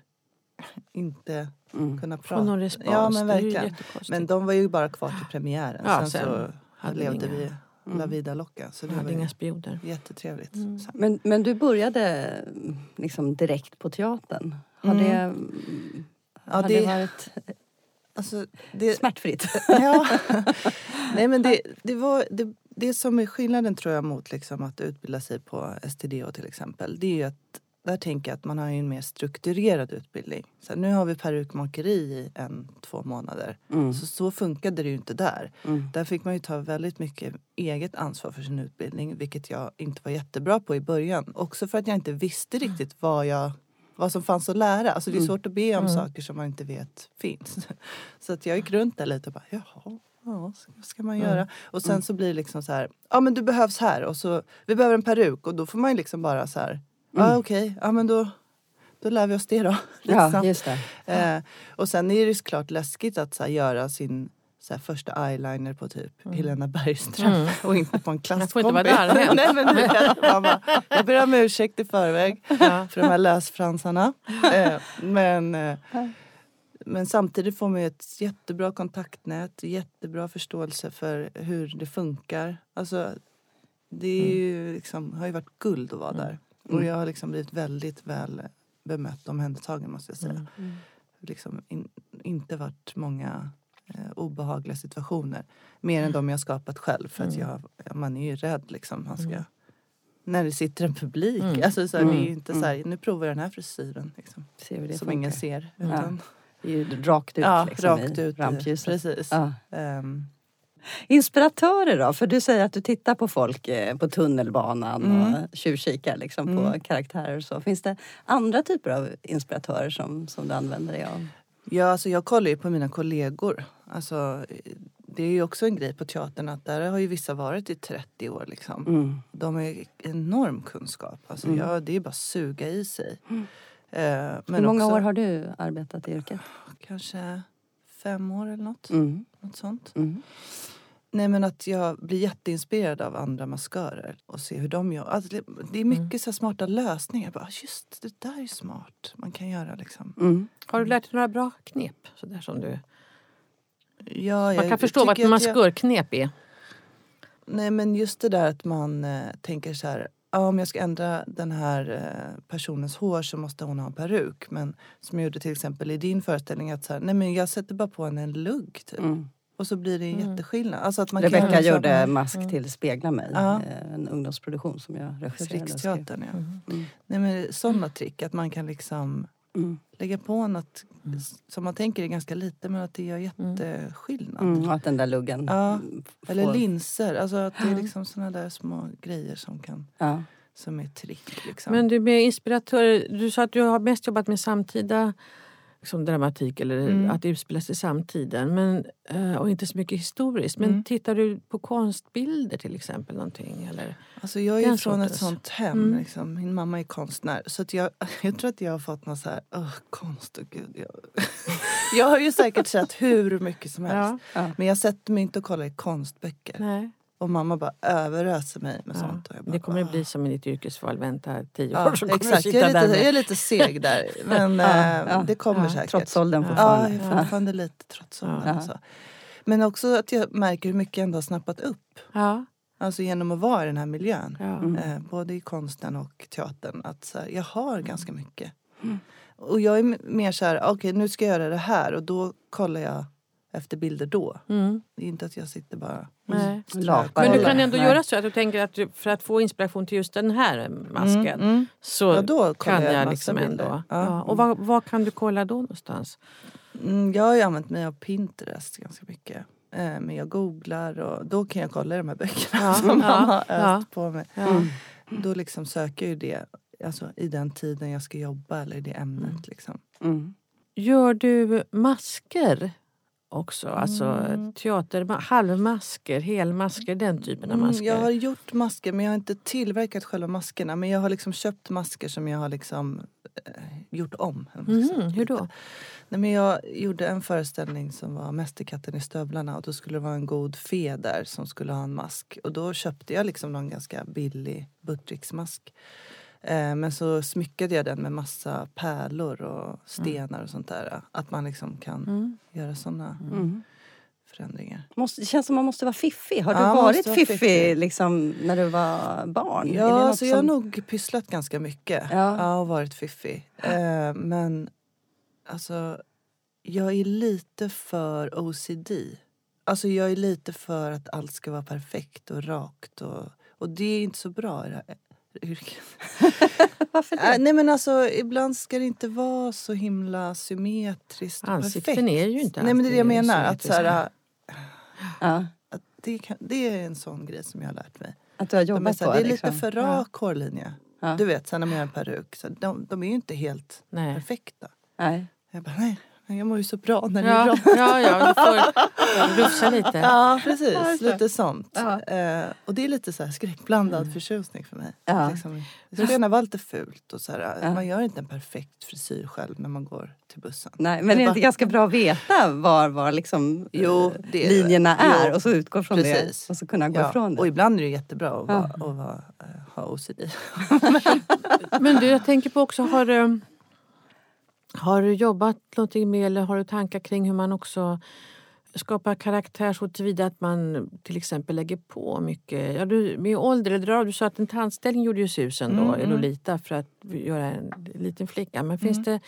[SPEAKER 3] inte
[SPEAKER 1] Mm.
[SPEAKER 3] kunna
[SPEAKER 2] Få
[SPEAKER 3] prata.
[SPEAKER 2] någon respons.
[SPEAKER 3] Ja, men verkligen. Men de var ju bara kvar till premiären.
[SPEAKER 2] Ja,
[SPEAKER 3] sen,
[SPEAKER 2] sen
[SPEAKER 3] så
[SPEAKER 2] hade
[SPEAKER 3] levde
[SPEAKER 2] inga-
[SPEAKER 3] vi La
[SPEAKER 1] Mm.
[SPEAKER 3] Vida Loca. Så det var
[SPEAKER 2] hade
[SPEAKER 3] ju
[SPEAKER 2] inga spioner.
[SPEAKER 3] jättetrevligt.
[SPEAKER 2] Mm.
[SPEAKER 1] Men, men du började mm, liksom direkt på teatern. Har
[SPEAKER 3] Mm.
[SPEAKER 1] det, mm,
[SPEAKER 3] Ja,
[SPEAKER 1] har det
[SPEAKER 3] det-
[SPEAKER 1] varit
[SPEAKER 3] Alltså, det,
[SPEAKER 1] smärtfritt? [LAUGHS]
[SPEAKER 3] Ja. [LAUGHS] Nej, men det, det, var, det, det som är skillnaden tror jag mot liksom att utbilda sig på STDO till exempel. Det är ju att där tänker jag att man har en mer strukturerad utbildning. Så här, nu har vi perukmakeri i en, två månader.
[SPEAKER 1] Mm.
[SPEAKER 3] Så, så funkade det ju inte där.
[SPEAKER 1] Mm.
[SPEAKER 3] Där fick man ju ta väldigt mycket eget ansvar för sin utbildning. Vilket jag inte var jättebra på i början. Också för att jag inte visste riktigt vad jag vad som fanns att lära. Alltså det är
[SPEAKER 1] Mm.
[SPEAKER 3] svårt att be om
[SPEAKER 2] Mm.
[SPEAKER 3] saker som man inte vet finns. [LAUGHS] Så att jag gick runt där lite och bara, jaha, ja, vad ska man
[SPEAKER 2] Mm.
[SPEAKER 3] göra? Och sen så blir det liksom så här, ja men du behövs här och så, vi behöver en peruk och då får man ju liksom bara så här,
[SPEAKER 1] Mm.
[SPEAKER 3] okej, ja men då, då lär vi oss det då. [LAUGHS]
[SPEAKER 1] Ja,
[SPEAKER 3] Liksom.
[SPEAKER 1] just det.
[SPEAKER 3] Eh, och sen är det såklart läskigt att så här, göra sin så här, första eyeliner på typ Helena Bergström
[SPEAKER 2] Mm. [LAUGHS]
[SPEAKER 3] och inte på en
[SPEAKER 2] Jag får inte vara
[SPEAKER 3] klasskompis.
[SPEAKER 2] där. [LAUGHS]
[SPEAKER 3] Nej, men du vet, bara, jag ber om ursäkt i förväg
[SPEAKER 2] Ja.
[SPEAKER 3] för de här lösfransarna. Eh, men, eh, men samtidigt får man ju ett jättebra kontaktnät, jättebra förståelse för hur det funkar. Alltså, det är ju liksom, har ju varit guld att vara där. Och
[SPEAKER 1] Mm.
[SPEAKER 3] jag har liksom blivit väldigt väl bemött och omhändertagen måste jag säga.
[SPEAKER 2] Mm.
[SPEAKER 3] Liksom in, inte varit många eh, obehagliga situationer. Mer än de jag skapat själv. För att
[SPEAKER 2] Mm.
[SPEAKER 3] jag, ja, man är ju rädd liksom. Man ska,
[SPEAKER 2] Mm.
[SPEAKER 3] När det sitter en publik.
[SPEAKER 2] Mm.
[SPEAKER 3] Alltså, så här, Det är ju
[SPEAKER 1] Mm.
[SPEAKER 3] inte så här, nu provar jag den här frisyren. Liksom,
[SPEAKER 1] Se hur det
[SPEAKER 3] som
[SPEAKER 1] funkar.
[SPEAKER 3] ingen ser.
[SPEAKER 1] Ja.
[SPEAKER 3] Utan,
[SPEAKER 1] ju rakt ut,
[SPEAKER 3] ja,
[SPEAKER 1] liksom,
[SPEAKER 3] rakt ut. i-
[SPEAKER 1] rampljuset.
[SPEAKER 3] Precis.
[SPEAKER 1] Ja.
[SPEAKER 3] Ehm,
[SPEAKER 1] Inspiratörer då? För du säger att du tittar på folk eh, på tunnelbanan
[SPEAKER 3] Mm.
[SPEAKER 1] och tjuvkikar liksom
[SPEAKER 3] Mm.
[SPEAKER 1] på karaktärer och så. Finns det andra typer av inspiratörer som, som du använder dig av?
[SPEAKER 3] Ja, alltså jag kollar ju på mina kollegor. Alltså, det är ju också en grej på teatern att där har ju vissa varit i 30 år. Liksom.
[SPEAKER 1] Mm.
[SPEAKER 3] De har ju enorm kunskap. Alltså,
[SPEAKER 1] Mm.
[SPEAKER 3] ja, det är bara att suga i sig.
[SPEAKER 1] Mm.
[SPEAKER 3] Eh, men
[SPEAKER 1] Hur många
[SPEAKER 3] också,
[SPEAKER 1] år har du arbetat i yrket?
[SPEAKER 3] Kanske fem år eller något.
[SPEAKER 1] Mm.
[SPEAKER 3] något sånt. Nej men att jag blir jätteinspirerad av andra maskörer och se hur de gör. Alltså, det, det är mycket
[SPEAKER 2] Mm.
[SPEAKER 3] så här smarta lösningar. Bara, just det där är smart. Man kan göra liksom.
[SPEAKER 1] Mm.
[SPEAKER 2] Har du lärt dig några bra knep? Så där som du...
[SPEAKER 3] Ja,
[SPEAKER 2] Man
[SPEAKER 3] jag
[SPEAKER 2] kan förstå vad ett
[SPEAKER 3] att jag-
[SPEAKER 2] maskörknep är.
[SPEAKER 3] Nej men just det där att man eh, tänker så här. Ja, om jag ska ändra den här eh, personens hår så måste hon ha en peruk. Men som jag gjorde till exempel i din föreställning att så här, nej men jag sätter bara på henne en lugg typ.
[SPEAKER 1] Mm.
[SPEAKER 3] Och så blir det en jätteskillnad. Alltså att man kan
[SPEAKER 1] Rebecka
[SPEAKER 3] liksom-
[SPEAKER 1] gjorde Mask till Spegla mig,
[SPEAKER 3] Ja.
[SPEAKER 1] en ungdomsproduktion som jag regisserade.
[SPEAKER 3] Riksteatern ja.
[SPEAKER 1] Mm.
[SPEAKER 3] Nej men sådana trick att man kan liksom
[SPEAKER 1] Mm.
[SPEAKER 3] lägga på något som man tänker är ganska lite men att det gör jätteskillnad.
[SPEAKER 1] Mm, och att den där luggen
[SPEAKER 3] Ja,
[SPEAKER 1] får-
[SPEAKER 3] Eller linser, alltså att det är liksom sådana där små grejer som kan
[SPEAKER 1] Ja.
[SPEAKER 3] som är trick liksom.
[SPEAKER 2] Men du är inspiratör. Du sa att du har mest jobbat med samtida liksom dramatik eller
[SPEAKER 3] Mm.
[SPEAKER 2] att det utspelas i samtiden. Men, eh, och inte så mycket historiskt. Men
[SPEAKER 3] Mm.
[SPEAKER 2] tittar du på konstbilder till exempel? Någonting, eller?
[SPEAKER 3] Alltså jag är från ett sånt hem.
[SPEAKER 2] Mm.
[SPEAKER 3] Liksom. Min mamma är konstnär. Så jag, [LAUGHS] jag tror att jag har fått någon så här, åh konst och gud. Jag, [LAUGHS] jag har ju säkert sett hur mycket som helst.
[SPEAKER 1] Ja.
[SPEAKER 3] Men jag sätter mig inte och kollar i konstböcker.
[SPEAKER 2] Nej.
[SPEAKER 3] Och mamma bara överöser mig med
[SPEAKER 2] Ja.
[SPEAKER 3] sånt. Och jag bara,
[SPEAKER 2] Det kommer att bli som i ditt yrkesval. Vänta tio
[SPEAKER 3] Ja,
[SPEAKER 2] år så kommer du
[SPEAKER 3] exakt.
[SPEAKER 2] sitta
[SPEAKER 3] Jag är,
[SPEAKER 2] där
[SPEAKER 3] lite,
[SPEAKER 2] med-
[SPEAKER 3] jag är lite seg där. [LAUGHS] Men
[SPEAKER 1] Ja,
[SPEAKER 3] eh,
[SPEAKER 1] ja.
[SPEAKER 3] det kommer
[SPEAKER 2] Ja,
[SPEAKER 3] säkert.
[SPEAKER 1] Trots åldern
[SPEAKER 2] Ja.
[SPEAKER 3] Ja,
[SPEAKER 1] fortfarande.
[SPEAKER 3] jag är fortfarande lite trots åldern. Alltså. Men också att jag märker hur mycket jag ändå har snappat upp.
[SPEAKER 2] Ja,
[SPEAKER 3] Alltså genom att vara i den här miljön.
[SPEAKER 2] ja.
[SPEAKER 1] Mm.
[SPEAKER 3] Eh, både i konsten och teatern. Att så här, jag har ganska mycket.
[SPEAKER 1] Mm.
[SPEAKER 3] Och jag är mer så här, okej nu ska jag göra det här och då kollar jag efter bilder då.
[SPEAKER 2] Mm.
[SPEAKER 3] Det är inte att jag sitter bara...
[SPEAKER 2] Nej.
[SPEAKER 1] Lapar
[SPEAKER 2] Men du kan ändå
[SPEAKER 1] Nej.
[SPEAKER 2] göra så att du tänker att du, för att få inspiration till just den här masken
[SPEAKER 3] Mm, mm.
[SPEAKER 2] så
[SPEAKER 3] Ja, då
[SPEAKER 2] kan
[SPEAKER 3] jag
[SPEAKER 2] jag liksom
[SPEAKER 3] bilder.
[SPEAKER 2] ändå.
[SPEAKER 3] Ja.
[SPEAKER 2] Ja. Och vad, vad kan du kolla då någonstans?
[SPEAKER 3] Mm, jag har ju använt mig av Pinterest ganska mycket. Eh, men jag googlar och då kan jag kolla i de här böckerna
[SPEAKER 2] Ja, [LAUGHS]
[SPEAKER 3] som
[SPEAKER 2] ja,
[SPEAKER 3] mamma har öst
[SPEAKER 2] ja.
[SPEAKER 3] på mig.
[SPEAKER 2] Ja.
[SPEAKER 1] Mm.
[SPEAKER 3] Då liksom söker jag ju det alltså, i den tiden jag ska jobba eller i det ämnet.
[SPEAKER 2] Mm.
[SPEAKER 3] Liksom.
[SPEAKER 1] Mm.
[SPEAKER 2] Gör du masker också? Alltså
[SPEAKER 3] Mm.
[SPEAKER 2] teater, halvmasker, helmasker, den typen av
[SPEAKER 3] Mm,
[SPEAKER 2] masker?
[SPEAKER 3] jag har gjort masker men jag har inte tillverkat själva maskerna. Men jag har liksom köpt masker som jag har liksom eh, gjort om. säga.
[SPEAKER 2] hur då?
[SPEAKER 3] Nej, men jag gjorde en föreställning som var Mästerkatten i stövlarna och då skulle det vara en god fe där som skulle ha en mask. Och då köpte jag liksom någon ganska billig Buttricks-mask. Eh, men så smyckade jag den med massa pärlor och stenar och sånt där. Att man liksom kan
[SPEAKER 2] Mm.
[SPEAKER 3] göra såna
[SPEAKER 1] Mm.
[SPEAKER 3] förändringar.
[SPEAKER 1] Måste, det känns som man måste vara fiffig. Har du
[SPEAKER 3] Ja,
[SPEAKER 1] varit
[SPEAKER 3] vara
[SPEAKER 1] fiffig,
[SPEAKER 3] fiffig.
[SPEAKER 1] Liksom, när du var barn?
[SPEAKER 3] Ja,
[SPEAKER 1] något
[SPEAKER 3] alltså jag har
[SPEAKER 1] som-
[SPEAKER 3] nog pysslat ganska mycket.
[SPEAKER 1] Ja.
[SPEAKER 3] Ja. och varit fiffig. Eh, men alltså, jag är lite för OCD. Alltså jag är lite för att allt ska vara perfekt och rakt. Och, och det är inte så bra yrket. [LAUGHS]
[SPEAKER 1] Varför det?
[SPEAKER 3] Äh, nej men alltså ibland ska det inte vara så himla symmetriskt och
[SPEAKER 2] Ansikten
[SPEAKER 3] perfekt.
[SPEAKER 2] är ju inte
[SPEAKER 3] Nej men det är det jag menar. Att, så här,
[SPEAKER 1] ja,
[SPEAKER 3] att det, kan, det är en sån grej som jag har lärt mig.
[SPEAKER 1] att du har
[SPEAKER 3] De är
[SPEAKER 1] jobbat
[SPEAKER 3] så här,
[SPEAKER 1] på
[SPEAKER 3] det är lite
[SPEAKER 1] liksom.
[SPEAKER 3] för rak hårlinje.
[SPEAKER 1] Ja.
[SPEAKER 3] Du vet, sen när man gör en peruk. Så de, de är ju inte helt
[SPEAKER 2] Nej.
[SPEAKER 3] perfekta.
[SPEAKER 1] Nej.
[SPEAKER 3] Jag bara, nej, nej, jag mår ju så bra när det är
[SPEAKER 2] Ja,
[SPEAKER 3] bra.
[SPEAKER 2] ja, ja, du får rufsa lite.
[SPEAKER 3] Ja, precis.
[SPEAKER 1] det.
[SPEAKER 3] lite sånt.
[SPEAKER 1] Ja.
[SPEAKER 3] Eh, och det är lite så här skräckblandad förtjusning för mig.
[SPEAKER 1] Ja.
[SPEAKER 3] Liksom, det ska gärna vara lite fult. Och så här,
[SPEAKER 1] Ja.
[SPEAKER 3] Man gör inte en perfekt frisyr själv när man går till bussen.
[SPEAKER 1] Nej, men
[SPEAKER 3] Jag
[SPEAKER 1] är det
[SPEAKER 3] bara-
[SPEAKER 1] inte ganska bra att veta var, var liksom,
[SPEAKER 3] Jo,
[SPEAKER 1] eh,
[SPEAKER 3] det är-
[SPEAKER 1] linjerna är
[SPEAKER 3] jo,
[SPEAKER 1] och så utgå från
[SPEAKER 3] precis.
[SPEAKER 1] det och så kunna gå
[SPEAKER 3] Ja,
[SPEAKER 1] ifrån det?
[SPEAKER 3] Och ibland är det jättebra att,
[SPEAKER 1] Ja.
[SPEAKER 3] vara, att vara, eh, ha OCD. [LAUGHS] [LAUGHS]
[SPEAKER 2] Men du, jag tänker på också, har du, har du jobbat någonting med eller har du tankar kring hur man också skapar karaktär så tillvida att man till exempel lägger på mycket. Ja, du, med ålder, eller du sa att en tandställning gjorde ju susen då,
[SPEAKER 3] Mm,
[SPEAKER 2] i
[SPEAKER 3] mm.
[SPEAKER 2] För att göra en liten flicka. Men finns det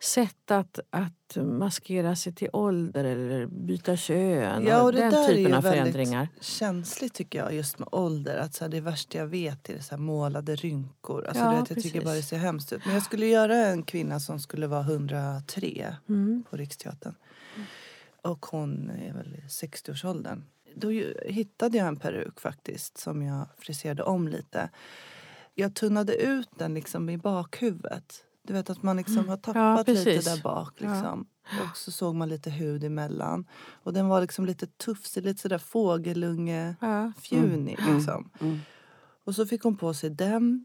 [SPEAKER 2] sätt att, att maskera sig till ålder eller byta kön?
[SPEAKER 3] Ja, och det
[SPEAKER 2] den
[SPEAKER 3] där är
[SPEAKER 2] typen
[SPEAKER 3] ju
[SPEAKER 2] av
[SPEAKER 3] väldigt
[SPEAKER 2] förändringar.
[SPEAKER 3] känsligt tycker jag just med ålder. Att så här, det värsta jag vet är så här målade rynkor. Alltså,
[SPEAKER 2] Ja,
[SPEAKER 3] vet, jag tycker bara det ser hemskt ut. Men jag skulle göra en kvinna som skulle vara 103
[SPEAKER 2] Mm.
[SPEAKER 3] på Riksteatern. Och hon är väl i 60-årsåldern. Då ju, hittade jag en peruk faktiskt som jag friserade om lite. Jag tunnade ut den liksom i bakhuvudet. Du vet att man liksom har tappat lite
[SPEAKER 2] precis.
[SPEAKER 3] där bak.
[SPEAKER 2] Ja.
[SPEAKER 3] Liksom. Och så såg man lite hud emellan. Och den var liksom lite tufsig, lite sådär fågelunge
[SPEAKER 2] Ja.
[SPEAKER 3] fjunig
[SPEAKER 1] Mm.
[SPEAKER 3] liksom.
[SPEAKER 1] Mm.
[SPEAKER 3] Och så fick hon på sig den.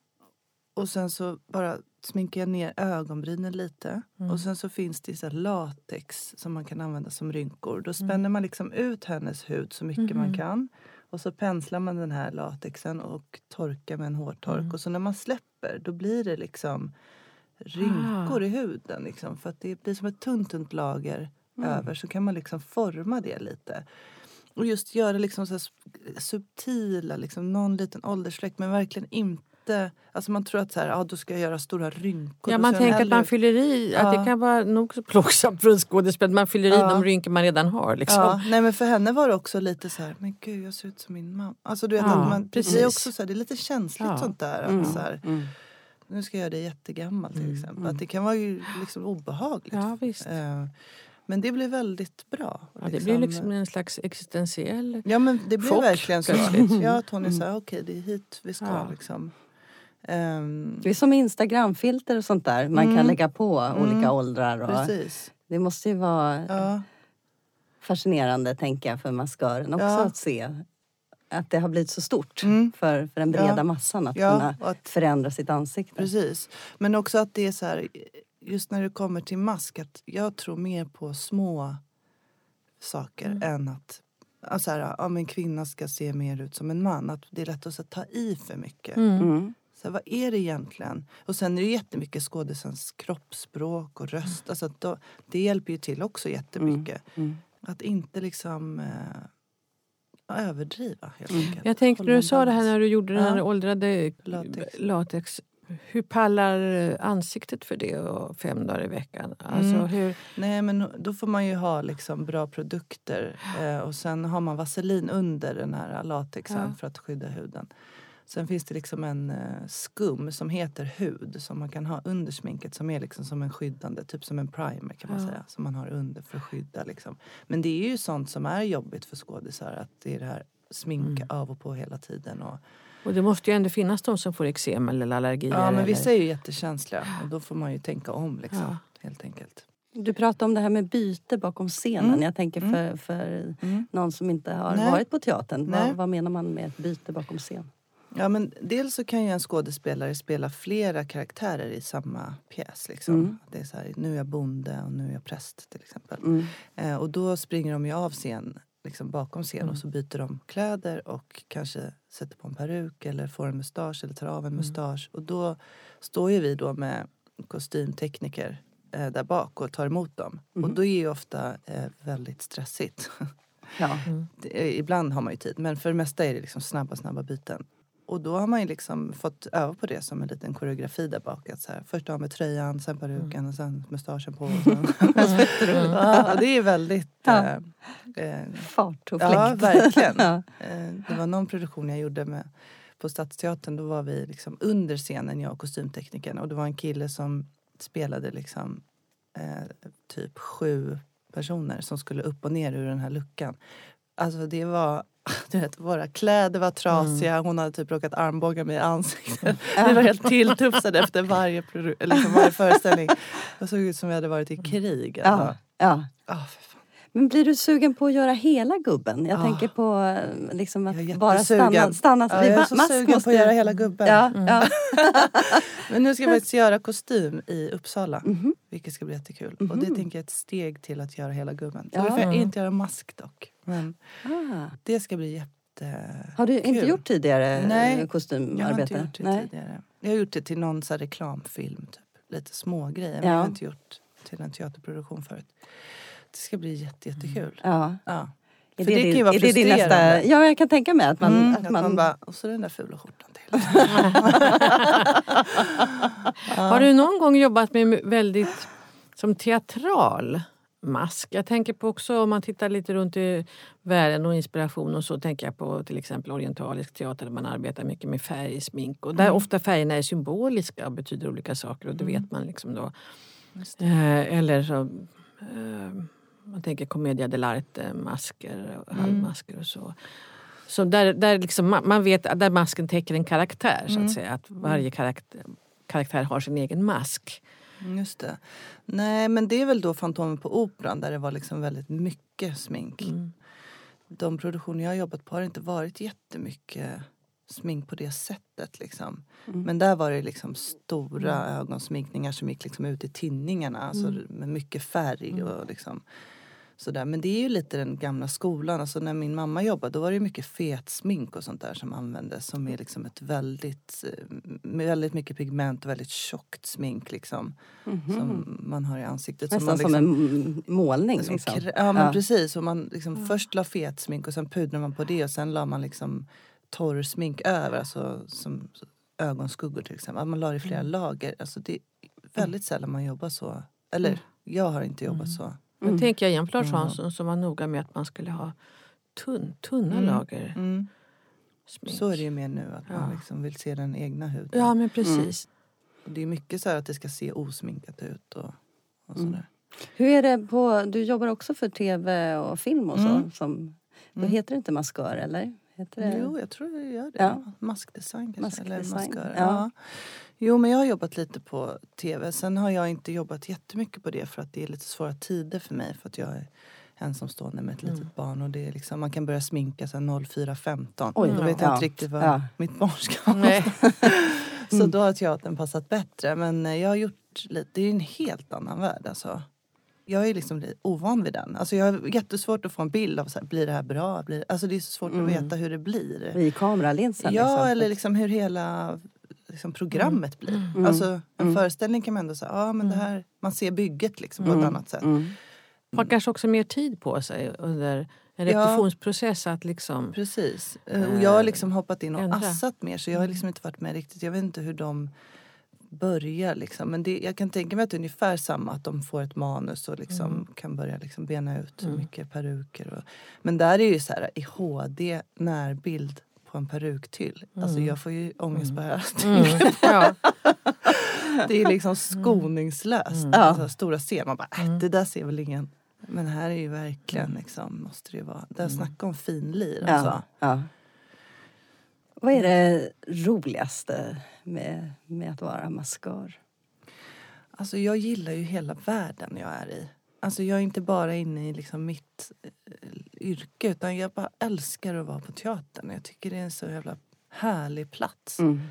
[SPEAKER 3] Och sen så bara sminkade jag ner ögonbrynen lite.
[SPEAKER 2] Mm.
[SPEAKER 3] Och sen så finns det så latex som man kan använda som rynkor. Då
[SPEAKER 2] Mm.
[SPEAKER 3] spänner man liksom ut hennes hud så mycket man
[SPEAKER 2] Mhm.
[SPEAKER 3] kan. Och så penslar man den här latexen och torkar med en hårtork.
[SPEAKER 2] Mm.
[SPEAKER 3] Och så när man släpper då blir det liksom rynkor
[SPEAKER 2] Ah.
[SPEAKER 3] i huden. Liksom, för att det blir som ett tunt, tunt lager över så kan man liksom forma det lite. Och just göra liksom så subtila, liksom någon liten åldersfläck men verkligen inte Alltså man tror att så här, ja, då ska jag göra stora rynkor.
[SPEAKER 2] Ja, man tänker att man fyller i, att
[SPEAKER 3] Ja.
[SPEAKER 2] det kan vara nog så plågsamt för en skådespelare. Man fyller i
[SPEAKER 3] Ja.
[SPEAKER 2] de rynkor man redan har. Liksom.
[SPEAKER 3] Ja, nej men för henne var det också lite så här, men gud jag ser ut som min mamma. Alltså du vet
[SPEAKER 2] Ja,
[SPEAKER 3] att man, det
[SPEAKER 2] precis.
[SPEAKER 3] är också så här, det är lite känsligt
[SPEAKER 2] Ja.
[SPEAKER 3] sånt där. Att
[SPEAKER 1] Mm.
[SPEAKER 3] så här,
[SPEAKER 1] Mm.
[SPEAKER 3] nu ska jag göra det jättegammal till
[SPEAKER 2] Mm,
[SPEAKER 3] exempel. Att det kan vara ju liksom obehagligt.
[SPEAKER 2] Ja, visst.
[SPEAKER 3] Eh, Men det blev väldigt bra.
[SPEAKER 2] Ja, det blir liksom en slags existentiell...
[SPEAKER 3] Ja men det blev
[SPEAKER 2] chock
[SPEAKER 3] verkligen så. Ja, Tony sa okej det är hit vi ska
[SPEAKER 2] Ja.
[SPEAKER 3] liksom. Ehm,
[SPEAKER 1] Det är som Instagramfilter och sånt där. Man kan
[SPEAKER 3] Mm.
[SPEAKER 1] lägga på
[SPEAKER 3] Mm.
[SPEAKER 1] olika åldrar. Och
[SPEAKER 3] precis.
[SPEAKER 1] det måste ju vara
[SPEAKER 3] Ja.
[SPEAKER 1] fascinerande tänker jag för maskören också
[SPEAKER 3] Ja.
[SPEAKER 1] att se att det har blivit så stort
[SPEAKER 3] Mm.
[SPEAKER 1] för, för den breda
[SPEAKER 3] Ja.
[SPEAKER 1] massan att
[SPEAKER 3] Ja,
[SPEAKER 1] kunna
[SPEAKER 3] att
[SPEAKER 1] förändra sitt ansikte.
[SPEAKER 3] Precis. Men också att det är så här, just när det kommer till mask, att jag tror mer på små saker
[SPEAKER 2] Mm.
[SPEAKER 3] än att alltså här, ja, men en kvinna ska se mer ut som en man. Att det är lätt att så, ta i för mycket.
[SPEAKER 2] Mm.
[SPEAKER 1] Mm.
[SPEAKER 3] Så här, vad är det egentligen? Och sen är det jättemycket skådisens kroppsspråk och röst. Alltså att då, det hjälper ju till också jättemycket.
[SPEAKER 1] Mm.
[SPEAKER 3] Att inte liksom eh, överdriva helt
[SPEAKER 1] Mm.
[SPEAKER 3] enkelt.
[SPEAKER 2] Jag tänkte när du sa det här när du gjorde den här
[SPEAKER 3] Ja.
[SPEAKER 2] åldrade
[SPEAKER 3] Latex.
[SPEAKER 2] latex. Hur pallar ansiktet för det och fem dagar i veckan? Alltså,
[SPEAKER 3] Mm.
[SPEAKER 2] hur,
[SPEAKER 3] Nej men då får man ju ha liksom bra produkter eh, och sen har man vaselin under den här latexen
[SPEAKER 2] Ja.
[SPEAKER 3] för att skydda huden. Sen finns det liksom en eh, skum som heter hud som man kan ha under sminket som är liksom som en skyddande, typ som en primer kan man
[SPEAKER 2] Ja.
[SPEAKER 3] säga. Som man har under för att skydda liksom. Men det är ju sånt som är jobbigt för skådisar att det är det här sminka
[SPEAKER 2] Mm.
[SPEAKER 3] av och på hela tiden. Och,
[SPEAKER 2] och det måste ju ändå finnas de som får eksem eller allergier.
[SPEAKER 3] ja men
[SPEAKER 2] eller,
[SPEAKER 3] vissa är ju jättekänsliga och då får man ju tänka om liksom.
[SPEAKER 2] Ja.
[SPEAKER 3] Helt enkelt.
[SPEAKER 1] Du pratade om det här med byte bakom scenen.
[SPEAKER 3] Mm.
[SPEAKER 1] Jag tänker
[SPEAKER 3] Mm.
[SPEAKER 1] för, för
[SPEAKER 3] Mm.
[SPEAKER 1] någon som inte har
[SPEAKER 3] Nej.
[SPEAKER 1] varit på teatern. Vad, vad menar man med ett byte bakom scen?
[SPEAKER 3] Ja, men dels så kan ju en skådespelare spela flera karaktärer i samma pjäs. Liksom.
[SPEAKER 1] Mm.
[SPEAKER 3] Det är så här, nu är jag bonde och nu är jag präst till exempel.
[SPEAKER 1] Mm.
[SPEAKER 3] Eh, och då springer de ju av scen, liksom bakom scen
[SPEAKER 2] Mm.
[SPEAKER 3] och så byter de kläder och kanske sätter på en peruk eller får en mustasch eller tar av en
[SPEAKER 2] Mm.
[SPEAKER 3] mustasch. Och då står ju vi då med kostymtekniker eh, där bak och tar emot dem. Och då är ju ofta eh, väldigt stressigt. [LAUGHS]
[SPEAKER 1] Ja.
[SPEAKER 2] Mm.
[SPEAKER 3] Ibland har man ju tid, men för det mesta är det liksom snabba, snabba byten. Och då har man ju liksom fått öva på det som en liten koreografi där bak. Att så här, först av med tröjan, sen peruken och sen mustaschen på. Och sen. [LAUGHS] ja, och det är väldigt...
[SPEAKER 1] Ja.
[SPEAKER 3] Eh, eh,
[SPEAKER 1] Fart och fläkt.
[SPEAKER 3] ja, verkligen. [LAUGHS]
[SPEAKER 1] Ja.
[SPEAKER 3] Eh, det var någon produktion jag gjorde med, på Stadsteatern. Då var vi liksom under scenen, jag och kostymteknikern. Och det var en kille som spelade liksom eh, typ sju personer som skulle upp och ner ur den här luckan. Alltså det var... [LAUGHS] Du vet, våra kläder var trasiga, hon hade typ råkat armbåga mig i ansiktet. [LAUGHS] Vi var helt [LAUGHS] tilltufsade efter varje, liksom varje föreställning. Det såg ut som vi hade varit i krig.
[SPEAKER 1] Ja.
[SPEAKER 3] Alltså.
[SPEAKER 1] Ja.
[SPEAKER 3] För fan.
[SPEAKER 1] Men blir du sugen på att göra hela gubben? Jag
[SPEAKER 3] Ja.
[SPEAKER 1] tänker på eh, liksom att bara stanna, stanna
[SPEAKER 3] Ja, jag är så sugen på att göra hela gubben.
[SPEAKER 1] Ja,
[SPEAKER 2] Mm.
[SPEAKER 1] ja. [LAUGHS]
[SPEAKER 3] Men nu ska jag [LAUGHS] faktiskt göra kostym i Uppsala.
[SPEAKER 1] Mhm.
[SPEAKER 3] Vilket ska bli jättekul. Och det
[SPEAKER 1] Mhm.
[SPEAKER 3] tänker jag är ett steg till att göra hela gubben.
[SPEAKER 1] Ja.
[SPEAKER 3] Då får jag inte göra mask dock. Men
[SPEAKER 1] Ah.
[SPEAKER 3] det ska bli jätte...
[SPEAKER 1] Har du inte gjort tidigare
[SPEAKER 3] Nej,
[SPEAKER 1] eh, kostymarbete?
[SPEAKER 3] Jag har inte gjort det
[SPEAKER 1] Nej.
[SPEAKER 3] tidigare. Jag har gjort det till någon reklamfilm. Typ. Lite små grejer. Men
[SPEAKER 1] Ja.
[SPEAKER 3] jag har inte gjort till en teaterproduktion förut. Det ska bli jätte, jättekul.
[SPEAKER 1] Ja.
[SPEAKER 3] Ja.
[SPEAKER 1] Är
[SPEAKER 3] För det kan ju vara
[SPEAKER 1] är det
[SPEAKER 3] frustrerande.
[SPEAKER 1] nästa, Ja, jag kan tänka mig att man...
[SPEAKER 3] Mm,
[SPEAKER 1] att man,
[SPEAKER 3] bara, och så den där fula skjortan till. [LAUGHS]
[SPEAKER 2] Har du någon gång jobbat med väldigt som teatral mask? Jag tänker på också om man tittar lite runt i världen och inspiration och så tänker jag på till exempel orientalisk teater där man arbetar mycket med färg, smink och där
[SPEAKER 3] Mm.
[SPEAKER 2] ofta färgerna är symboliska och betyder olika saker och det
[SPEAKER 3] Mm.
[SPEAKER 2] vet man liksom då.
[SPEAKER 3] Det.
[SPEAKER 2] Eh, eller så eh, man tänker commedia dell'arte, masker och
[SPEAKER 3] Mm.
[SPEAKER 2] halvmasker och så. Så där, där liksom, ma- man vet där masken täcker en karaktär så
[SPEAKER 3] Mm.
[SPEAKER 2] att säga. Att varje karaktär, karaktär har sin egen mask.
[SPEAKER 3] Mm, Just det. Nej, men det är väl då Fantomen på Operan där det var liksom väldigt mycket smink.
[SPEAKER 2] Mm.
[SPEAKER 3] De produktioner jag har jobbat på har inte varit jättemycket smink på det sättet. Liksom.
[SPEAKER 1] Mm.
[SPEAKER 3] Men där var det liksom stora ögonsminkningar som gick liksom ut i tinningarna. Alltså
[SPEAKER 2] Mm.
[SPEAKER 3] med mycket färg.
[SPEAKER 2] Mm.
[SPEAKER 3] Och liksom. Sådär. Men det är ju lite den gamla skolan. Alltså när min mamma jobbade då var det mycket fetsmink och sånt där som användes. Som är liksom ett väldigt, eh, väldigt mycket pigment och väldigt tjockt smink liksom. Som man har i ansiktet.
[SPEAKER 1] Nästan
[SPEAKER 3] man
[SPEAKER 1] som
[SPEAKER 3] liksom,
[SPEAKER 1] en målning.
[SPEAKER 3] som
[SPEAKER 1] Liksom.
[SPEAKER 3] krä- ja men
[SPEAKER 1] Ja.
[SPEAKER 3] precis. Och man liksom Först la fetsmink och sen pudrade man på det och sen la man liksom torrsmink över. Alltså som ögonskuggor till exempel. Man la det i flera lager. Alltså det är väldigt sällan man jobbar så. Eller jag har inte jobbat så.
[SPEAKER 2] Men tänker jag igen på Lars
[SPEAKER 3] Mm.
[SPEAKER 2] Hansson som var noga med att man skulle ha tunn, tunna
[SPEAKER 3] Mm.
[SPEAKER 2] lager
[SPEAKER 3] Mm.
[SPEAKER 2] smink.
[SPEAKER 3] Så är det ju mer nu, att man
[SPEAKER 2] Ja.
[SPEAKER 3] liksom vill se den egna huden.
[SPEAKER 2] Ja men precis.
[SPEAKER 3] Och det är mycket så här att det ska se osminkat ut och, och sådär.
[SPEAKER 1] Hur är det på... Du jobbar också för tv och film och så.
[SPEAKER 3] Mm.
[SPEAKER 1] Som, Då
[SPEAKER 3] Mm.
[SPEAKER 1] heter det inte maskör, eller? Heter det?
[SPEAKER 3] Jo, jag tror jag gör det.
[SPEAKER 1] Ja.
[SPEAKER 3] Maskdesign kanske. Eller
[SPEAKER 1] Maskdesign,
[SPEAKER 3] mascara.
[SPEAKER 1] ja.
[SPEAKER 3] Ja. Jo, men jag har jobbat lite på tv. Sen har jag inte jobbat jättemycket på det för att det är lite svåra tider för mig. För att jag är ensamstående med ett litet
[SPEAKER 1] Mm.
[SPEAKER 3] barn och det är liksom, man kan börja sminka sen 04.15.
[SPEAKER 1] Oj,
[SPEAKER 3] då vet
[SPEAKER 1] ja.
[SPEAKER 3] jag inte riktigt vad
[SPEAKER 1] Ja.
[SPEAKER 3] mitt barn ska
[SPEAKER 2] Nej. [LAUGHS]
[SPEAKER 3] Så då har teatern passat bättre. Men jag har gjort lite, det är en helt annan värld alltså. Jag är liksom ovan vid den. Alltså jag har jättesvårt att få en bild av så här, blir det här bra? Blir, alltså det är så svårt
[SPEAKER 1] Mm.
[SPEAKER 3] att veta hur det blir.
[SPEAKER 1] I kameralinsen?
[SPEAKER 3] Ja,
[SPEAKER 1] liksom.
[SPEAKER 3] eller liksom hur hela liksom, programmet blir.
[SPEAKER 1] Mm.
[SPEAKER 3] Alltså en
[SPEAKER 1] Mm.
[SPEAKER 3] föreställning kan man ändå säga, ja men det här, man ser bygget liksom på ett
[SPEAKER 1] Mm.
[SPEAKER 3] annat sätt.
[SPEAKER 1] Mm.
[SPEAKER 2] Har kanske också mer tid på sig under en
[SPEAKER 3] Ja.
[SPEAKER 2] repetitionsprocess att liksom...
[SPEAKER 3] Precis. Eh, Och jag har liksom hoppat in och
[SPEAKER 2] ändra.
[SPEAKER 3] assat mer så jag har liksom inte varit med riktigt. Jag vet inte hur de börjar liksom. Men det, jag kan tänka mig att det är ungefär samma. Att de får ett manus och liksom
[SPEAKER 2] Mm.
[SPEAKER 3] kan börja liksom bena ut hur
[SPEAKER 2] Mm.
[SPEAKER 3] mycket peruker. Och, men där är ju så här i HD närbild på en peruktyll. Alltså
[SPEAKER 2] Mm.
[SPEAKER 3] jag får ju ångest
[SPEAKER 2] Mm.
[SPEAKER 3] bara
[SPEAKER 2] Mm. Ja. [LAUGHS]
[SPEAKER 3] Det är liksom skoningslöst.
[SPEAKER 2] Mm.
[SPEAKER 3] Alltså, stora scen. Man bara, äh,
[SPEAKER 2] Mm.
[SPEAKER 3] det där ser väl ingen. Men här är ju verkligen liksom, måste det ju vara. Där
[SPEAKER 2] Mm.
[SPEAKER 3] snacka om finlir
[SPEAKER 1] Ja,
[SPEAKER 3] alltså.
[SPEAKER 1] ja. Vad är det roligaste med, med att vara maskör?
[SPEAKER 3] Alltså jag gillar ju hela världen jag är i. Alltså jag är inte bara inne i liksom mitt eh, yrke utan jag bara älskar att vara på teatern. Jag tycker det är en så jävla härlig plats.
[SPEAKER 1] Mm.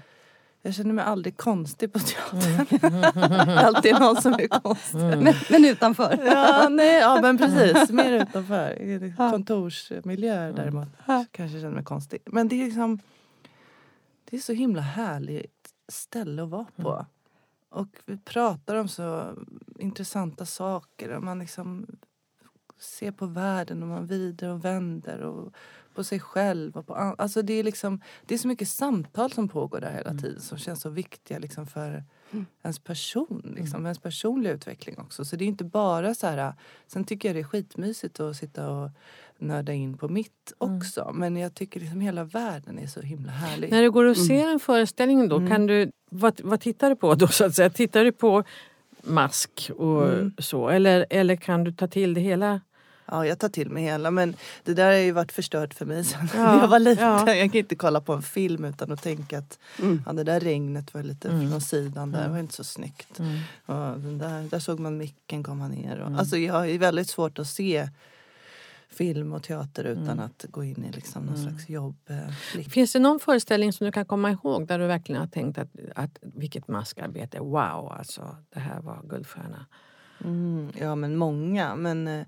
[SPEAKER 3] Jag känner mig aldrig konstig på teatern.
[SPEAKER 2] Mm. [LAUGHS]
[SPEAKER 3] Alltid någon som är konstig.
[SPEAKER 1] Men, men utanför?
[SPEAKER 3] Ja, nej, ja men precis. Mer utanför. I det
[SPEAKER 1] Ja.
[SPEAKER 3] kontorsmiljö däremot kanske känner mig konstig. Men det är liksom... Det är så himla härligt ställe att vara på. Och vi pratar om så intressanta saker. Och man liksom ser på världen och man vrider och vänder. Och på sig själv och på an- Alltså det är liksom Det är så mycket samtal som pågår där hela tiden som känns så viktiga liksom för ens person, liksom, ens personliga utveckling också. Så det är inte bara så här... Sen tycker jag det är skitmysigt att sitta och nörda in på mitt också. Men jag tycker liksom hela världen är så himla härlig.
[SPEAKER 2] När du går och ser en föreställning då,
[SPEAKER 3] Mm.
[SPEAKER 2] kan du, vad, vad tittar du på då så att säga? Tittar du på mask och
[SPEAKER 3] Mm.
[SPEAKER 2] så eller, eller kan du ta till det hela?
[SPEAKER 3] Ja, jag tar till mig hela. Men det där har ju varit förstört för mig sen
[SPEAKER 2] Ja, [LAUGHS]
[SPEAKER 3] jag var liten.
[SPEAKER 2] ja.
[SPEAKER 3] Jag kan inte kolla på en film utan att tänka att
[SPEAKER 1] Mm.
[SPEAKER 3] ja, det där regnet var lite
[SPEAKER 2] Mm.
[SPEAKER 3] från sidan. där
[SPEAKER 2] Mm.
[SPEAKER 3] var inte så snyggt.
[SPEAKER 2] Mm.
[SPEAKER 3] Och den där, där såg man micken komma ner. Och,
[SPEAKER 2] Mm.
[SPEAKER 3] Alltså jag har ju väldigt svårt att se film och teater utan
[SPEAKER 2] Mm.
[SPEAKER 3] att gå in i liksom någon
[SPEAKER 2] Mm.
[SPEAKER 3] slags jobb. Eh,
[SPEAKER 2] Finns det någon föreställning som du kan komma ihåg där du verkligen har tänkt att, att vilket maskarbete, wow alltså, det här var guldstjärna.
[SPEAKER 3] Ja, men många. Men eh,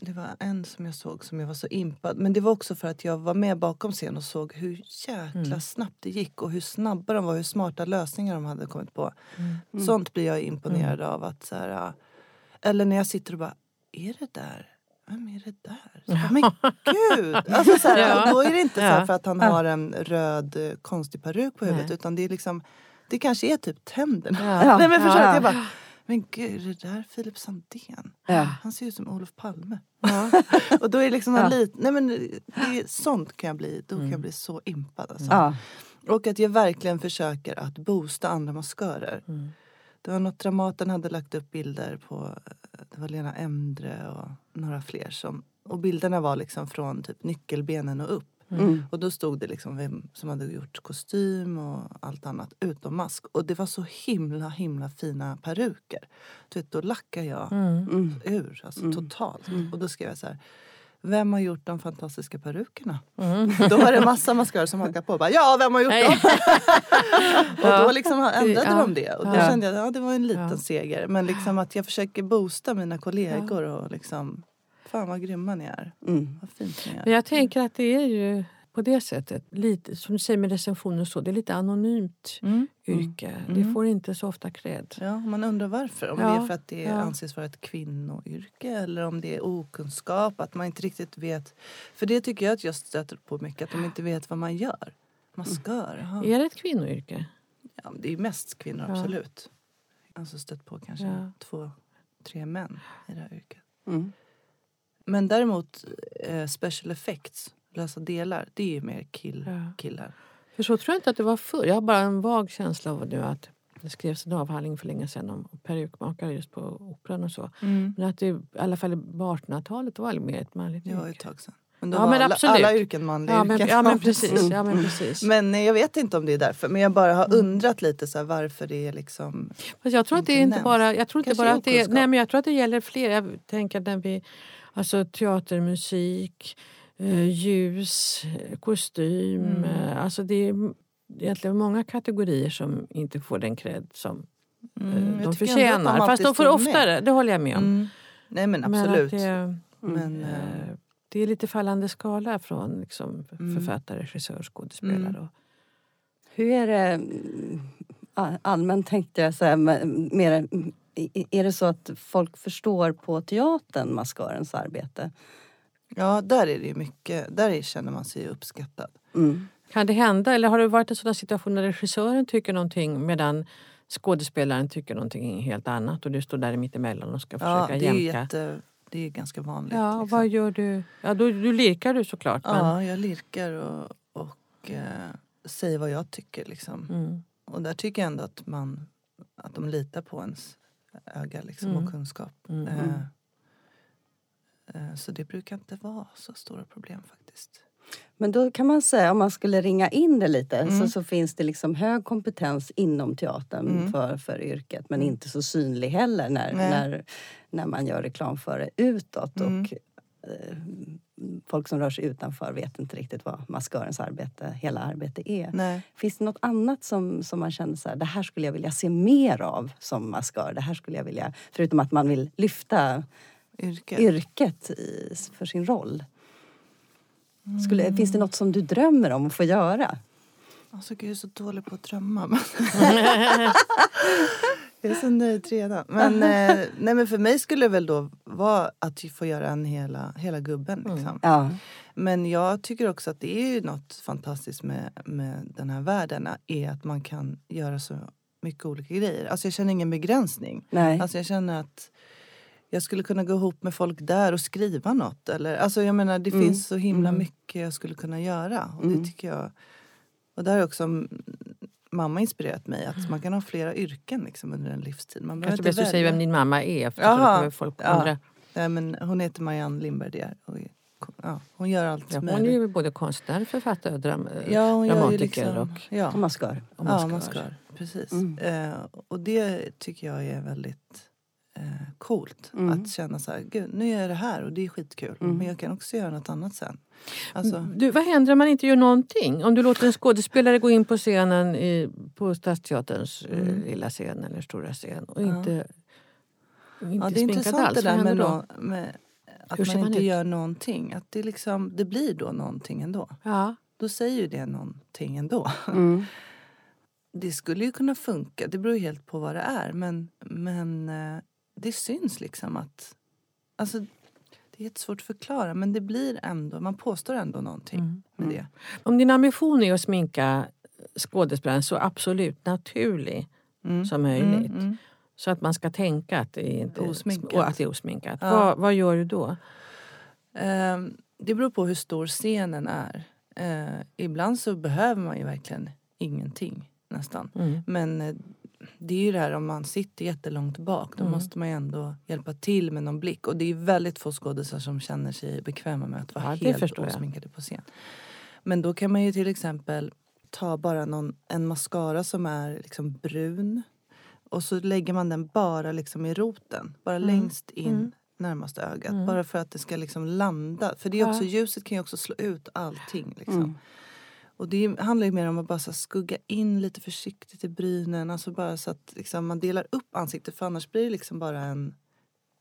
[SPEAKER 3] det var en som jag såg som jag var så impad. Men det var också för att jag var med bakom scen och såg hur jäkla
[SPEAKER 2] Mm.
[SPEAKER 3] snabbt det gick och hur snabba de var, hur smarta lösningar de hade kommit på.
[SPEAKER 1] Mm.
[SPEAKER 3] Sånt blir jag imponerad av. att så här, Eller när jag sitter och bara, är det där? Vem är det där? Så, Men [LAUGHS] gud! Alltså, så här,
[SPEAKER 2] Ja.
[SPEAKER 3] Då är det inte så för att han
[SPEAKER 1] Ja.
[SPEAKER 3] har en röd eh, konstig peruk på huvudet
[SPEAKER 2] Nej.
[SPEAKER 3] utan det är liksom det kanske är typ tänderna.
[SPEAKER 2] Ja. [LAUGHS]
[SPEAKER 3] Nej, men att Jag bara, men gud, det där Filip Sandén?
[SPEAKER 1] Ja.
[SPEAKER 3] Han ser ut som Olof Palme.
[SPEAKER 2] Ja. [LAUGHS]
[SPEAKER 3] Och då är det liksom
[SPEAKER 1] Ja.
[SPEAKER 3] lit, nej men det sånt kan jag bli, då kan jag
[SPEAKER 2] Mm.
[SPEAKER 3] bli så impad alltså.
[SPEAKER 1] Ja.
[SPEAKER 3] Och att jag verkligen försöker att boosta andra maskörer.
[SPEAKER 2] Mm.
[SPEAKER 3] Det var något Dramaten hade lagt upp bilder på, det var Lena Endre och några fler som, och bilderna var liksom från typ nyckelbenen och upp.
[SPEAKER 1] Mm.
[SPEAKER 3] Och då stod det liksom vem som hade gjort kostym och allt annat utom mask. Och det var så himla himla fina peruker. Du vet, då lackar jag
[SPEAKER 2] Mm.
[SPEAKER 1] Mm.
[SPEAKER 3] ur, alltså
[SPEAKER 1] Mm.
[SPEAKER 3] totalt.
[SPEAKER 1] Mm.
[SPEAKER 3] Och då skrev jag så här. vem har gjort de fantastiska perukerna?
[SPEAKER 2] Mm. [LAUGHS]
[SPEAKER 3] Då var det massa mascara som hakade på. Bara, ja, vem har gjort
[SPEAKER 2] Nej.
[SPEAKER 3] dem? [LAUGHS] [LAUGHS] och då liksom ändrade
[SPEAKER 2] Ja.
[SPEAKER 3] de det. Och då
[SPEAKER 2] Ja.
[SPEAKER 3] kände jag att ja, det var en liten
[SPEAKER 2] Ja.
[SPEAKER 3] seger. Men liksom att jag försöker boosta mina kollegor och liksom, fan vad grymma ni är.
[SPEAKER 1] Mm.
[SPEAKER 3] Vad fint ni
[SPEAKER 2] Men
[SPEAKER 3] är.
[SPEAKER 2] jag tänker att det är ju på det sättet, lite, som du säger med recensioner och så, det är lite anonymt
[SPEAKER 3] Mm.
[SPEAKER 2] yrke. Det
[SPEAKER 3] Mm.
[SPEAKER 2] får inte så ofta cred.
[SPEAKER 3] Ja, man undrar varför. Om
[SPEAKER 2] Ja,
[SPEAKER 3] det är för att det
[SPEAKER 2] ja.
[SPEAKER 3] anses vara ett kvinnoyrke eller om det är okunskap, att man inte riktigt vet. För det tycker jag att jag stöter på mycket, att de inte vet vad man gör. Maskör, jaha.
[SPEAKER 2] Är det ett kvinnoyrke?
[SPEAKER 3] Ja, men det är mest kvinnor,
[SPEAKER 2] Ja.
[SPEAKER 3] absolut. Alltså stött på kanske
[SPEAKER 2] Ja.
[SPEAKER 3] två, tre män i det här yrket.
[SPEAKER 1] Mm.
[SPEAKER 3] Men däremot eh, special effects, lösa delar, det är ju mer kill,
[SPEAKER 2] Ja.
[SPEAKER 3] killar.
[SPEAKER 2] För så tror jag inte att det var förr. Jag har bara en vag känsla av nu att det skrevs en avhandling för länge sedan om perukmakare just på Operan och så. Men att det i alla fall på 1800-talet var det mer ett manligt
[SPEAKER 3] Det var
[SPEAKER 2] yrke.
[SPEAKER 3] ett tag sedan. Men då
[SPEAKER 2] Ja,
[SPEAKER 3] var
[SPEAKER 2] men
[SPEAKER 3] alla,
[SPEAKER 2] absolut.
[SPEAKER 3] alla yrken manliga
[SPEAKER 2] Ja men,
[SPEAKER 3] yrken.
[SPEAKER 2] ja, men precis. Ja, men, precis. [LAUGHS]
[SPEAKER 3] Men eh, jag vet inte om det är därför. Men jag bara har
[SPEAKER 2] Mm.
[SPEAKER 3] undrat lite så här, varför det är liksom...
[SPEAKER 2] Fast jag tror att det är
[SPEAKER 3] inte nämns.
[SPEAKER 2] bara, jag tror inte
[SPEAKER 3] Kanske
[SPEAKER 2] bara att det är, nej men jag tror att det gäller fler. Jag tänker när vi, alltså teater, musik, eh, ljus, eh, kostym.
[SPEAKER 3] Mm.
[SPEAKER 2] Eh, alltså det är egentligen många kategorier som inte får den cred som
[SPEAKER 3] Mm,
[SPEAKER 2] de förtjänar. Fast
[SPEAKER 3] alltid
[SPEAKER 2] de får
[SPEAKER 3] står med.
[SPEAKER 2] oftare, det håller jag med om.
[SPEAKER 3] Mm. Nej men
[SPEAKER 2] Men att
[SPEAKER 3] absolut.
[SPEAKER 2] det,
[SPEAKER 3] Men,
[SPEAKER 2] eh, det är lite fallande skala från liksom,
[SPEAKER 3] Mm.
[SPEAKER 2] författare, regissör, skådespelare.
[SPEAKER 3] Mm.
[SPEAKER 2] Och,
[SPEAKER 1] Hur är det mm, all- allmänt tänkte jag säga, men mer, mm, är det så att folk förstår på teatern maskörens arbete?
[SPEAKER 3] ja, där är det ju mycket. Där är- känner man sig uppskattad.
[SPEAKER 1] Mm.
[SPEAKER 2] Kan det hända, eller har det varit en sån situation där regissören tycker någonting medan skådespelaren tycker någonting helt annat och du står där mittemellan och ska
[SPEAKER 3] Ja,
[SPEAKER 2] försöka
[SPEAKER 3] det är
[SPEAKER 2] jämka?
[SPEAKER 3] jätte, det är ganska vanligt.
[SPEAKER 2] Ja,
[SPEAKER 3] liksom.
[SPEAKER 2] vad gör du? Ja, då, du lirkar du såklart. Men,
[SPEAKER 3] Ja, jag lirkar och, och eh, säger vad jag tycker. Liksom.
[SPEAKER 2] mm,
[SPEAKER 3] Och där tycker jag ändå att, man, att de litar på ens öga liksom,
[SPEAKER 2] Mm.
[SPEAKER 3] och kunskap.
[SPEAKER 2] mm,
[SPEAKER 3] Eh,
[SPEAKER 2] mm.
[SPEAKER 3] eh, så det brukar inte vara så stora problem faktiskt.
[SPEAKER 1] Men då kan man säga, om man skulle ringa in det lite,
[SPEAKER 3] Mm.
[SPEAKER 1] så, så finns det liksom hög kompetens inom teatern
[SPEAKER 3] Mm.
[SPEAKER 1] för, för yrket men inte så synlig heller när,
[SPEAKER 3] Nej.
[SPEAKER 1] när, när man gör reklam för det utåt.
[SPEAKER 3] Mm.
[SPEAKER 1] Och, folk som rör sig utanför vet inte riktigt vad maskörens arbete, hela arbete är.
[SPEAKER 3] Nej.
[SPEAKER 1] Finns det något annat som, som man känner så här, det här skulle jag vilja se mer av som maskör? Det här skulle jag vilja, förutom att man vill lyfta
[SPEAKER 3] Yrke.
[SPEAKER 1] yrket i, för sin roll. Skulle, Finns det något som du drömmer om att få göra?
[SPEAKER 3] Alltså gud, jag är så dålig på att drömma. [LAUGHS] [LAUGHS] Jag är så nöjd redan. Men, [LAUGHS] eh, nej, men för mig skulle det väl då vara att få göra en hela, hela gubben. Liksom.
[SPEAKER 1] Ja.
[SPEAKER 3] Men jag tycker också att det är ju något fantastiskt med, med den här världen. Är att man kan göra så mycket olika grejer. Alltså jag känner ingen begränsning.
[SPEAKER 1] Nej.
[SPEAKER 3] Alltså jag känner att jag skulle kunna gå ihop med folk där och skriva något. Eller, alltså jag menar det
[SPEAKER 1] Mm.
[SPEAKER 3] finns så himla
[SPEAKER 2] Mm.
[SPEAKER 3] mycket jag skulle kunna göra. Och
[SPEAKER 1] Mm.
[SPEAKER 3] det tycker jag. Och där också mm, mamma inspirerat mig. Att man kan ha flera yrken liksom under en livstid. Man
[SPEAKER 2] Kanske bäst du säger vem din mamma är. För
[SPEAKER 3] Jaha,
[SPEAKER 2] folk
[SPEAKER 3] ja.
[SPEAKER 2] undra.
[SPEAKER 3] Nej, men hon heter Marianne Lindberg. där Ja, hon gör allt
[SPEAKER 2] Ja, hon
[SPEAKER 3] möjligt.
[SPEAKER 2] är ju både konstnär, författare dram,
[SPEAKER 3] Ja, hon
[SPEAKER 2] dramatiker.
[SPEAKER 3] liksom,
[SPEAKER 2] och,
[SPEAKER 3] ja,
[SPEAKER 1] Och maskör.
[SPEAKER 2] och
[SPEAKER 3] ja,
[SPEAKER 2] maskör.
[SPEAKER 3] maskör. Precis.
[SPEAKER 1] Mm.
[SPEAKER 3] Eh, och det tycker jag är väldigt eh, coolt.
[SPEAKER 1] Mm.
[SPEAKER 3] Att känna så här, gud nu gör jag det här och det är skitkul.
[SPEAKER 1] Mm.
[SPEAKER 3] Men jag kan också göra något annat sen. Alltså,
[SPEAKER 2] Du, vad händer om man inte gör någonting? Om du låter en skådespelare gå in på scenen i, på Stadsteaterns eh,
[SPEAKER 3] Mm.
[SPEAKER 2] lilla scen eller stora scen och
[SPEAKER 3] Ja.
[SPEAKER 2] inte, inte
[SPEAKER 3] ja, det är intressant
[SPEAKER 2] alls.
[SPEAKER 3] det där med,
[SPEAKER 2] då?
[SPEAKER 3] med att
[SPEAKER 2] Hur
[SPEAKER 3] man
[SPEAKER 2] man
[SPEAKER 3] inte
[SPEAKER 2] ut?
[SPEAKER 3] gör någonting. Att det, liksom, det blir då någonting ändå.
[SPEAKER 2] Ja.
[SPEAKER 3] Då säger ju det någonting ändå. [LAUGHS]
[SPEAKER 1] Mm.
[SPEAKER 3] Det skulle ju kunna funka. Det beror helt på vad det är. Men, men eh, det syns liksom att... Alltså, det är jättesvårt att förklara men det blir ändå, man påstår ändå någonting
[SPEAKER 2] Mm.
[SPEAKER 3] med
[SPEAKER 1] Mm.
[SPEAKER 3] det.
[SPEAKER 2] Om din ambition är att sminka skådespelaren så absolut naturlig
[SPEAKER 3] Mm.
[SPEAKER 2] som möjligt.
[SPEAKER 3] Mm, mm.
[SPEAKER 2] Så att man ska tänka att det är, inte,
[SPEAKER 3] Osminkat.
[SPEAKER 2] och att det är osminkat.
[SPEAKER 3] Ja.
[SPEAKER 2] Vad, vad gör du då?
[SPEAKER 3] Ehm, det beror på hur stor scenen är. Eh, ibland så behöver man ju verkligen ingenting nästan.
[SPEAKER 2] Mm.
[SPEAKER 3] Men eh, det är ju det här om man sitter jättelångt bak då
[SPEAKER 2] Mm.
[SPEAKER 3] måste man ju ändå hjälpa till med någon blick. Och det är väldigt få skådisar som känner sig bekväma med att vara
[SPEAKER 2] Ja,
[SPEAKER 3] helt osminkade på scen. Men då kan man ju till exempel ta bara någon, en mascara som är liksom brun och så lägger man den bara liksom i roten, bara
[SPEAKER 2] Mm.
[SPEAKER 3] längst in
[SPEAKER 2] Mm.
[SPEAKER 3] närmaste ögat.
[SPEAKER 2] Mm.
[SPEAKER 3] Bara för att det ska liksom landa. För det är också,
[SPEAKER 2] Ja.
[SPEAKER 3] ljuset kan ju också slå ut allting. Liksom.
[SPEAKER 1] Mm.
[SPEAKER 3] Och det handlar ju mer om att bara skugga in lite försiktigt i brynen. Alltså bara så att liksom, man delar upp ansiktet för annars blir det liksom bara en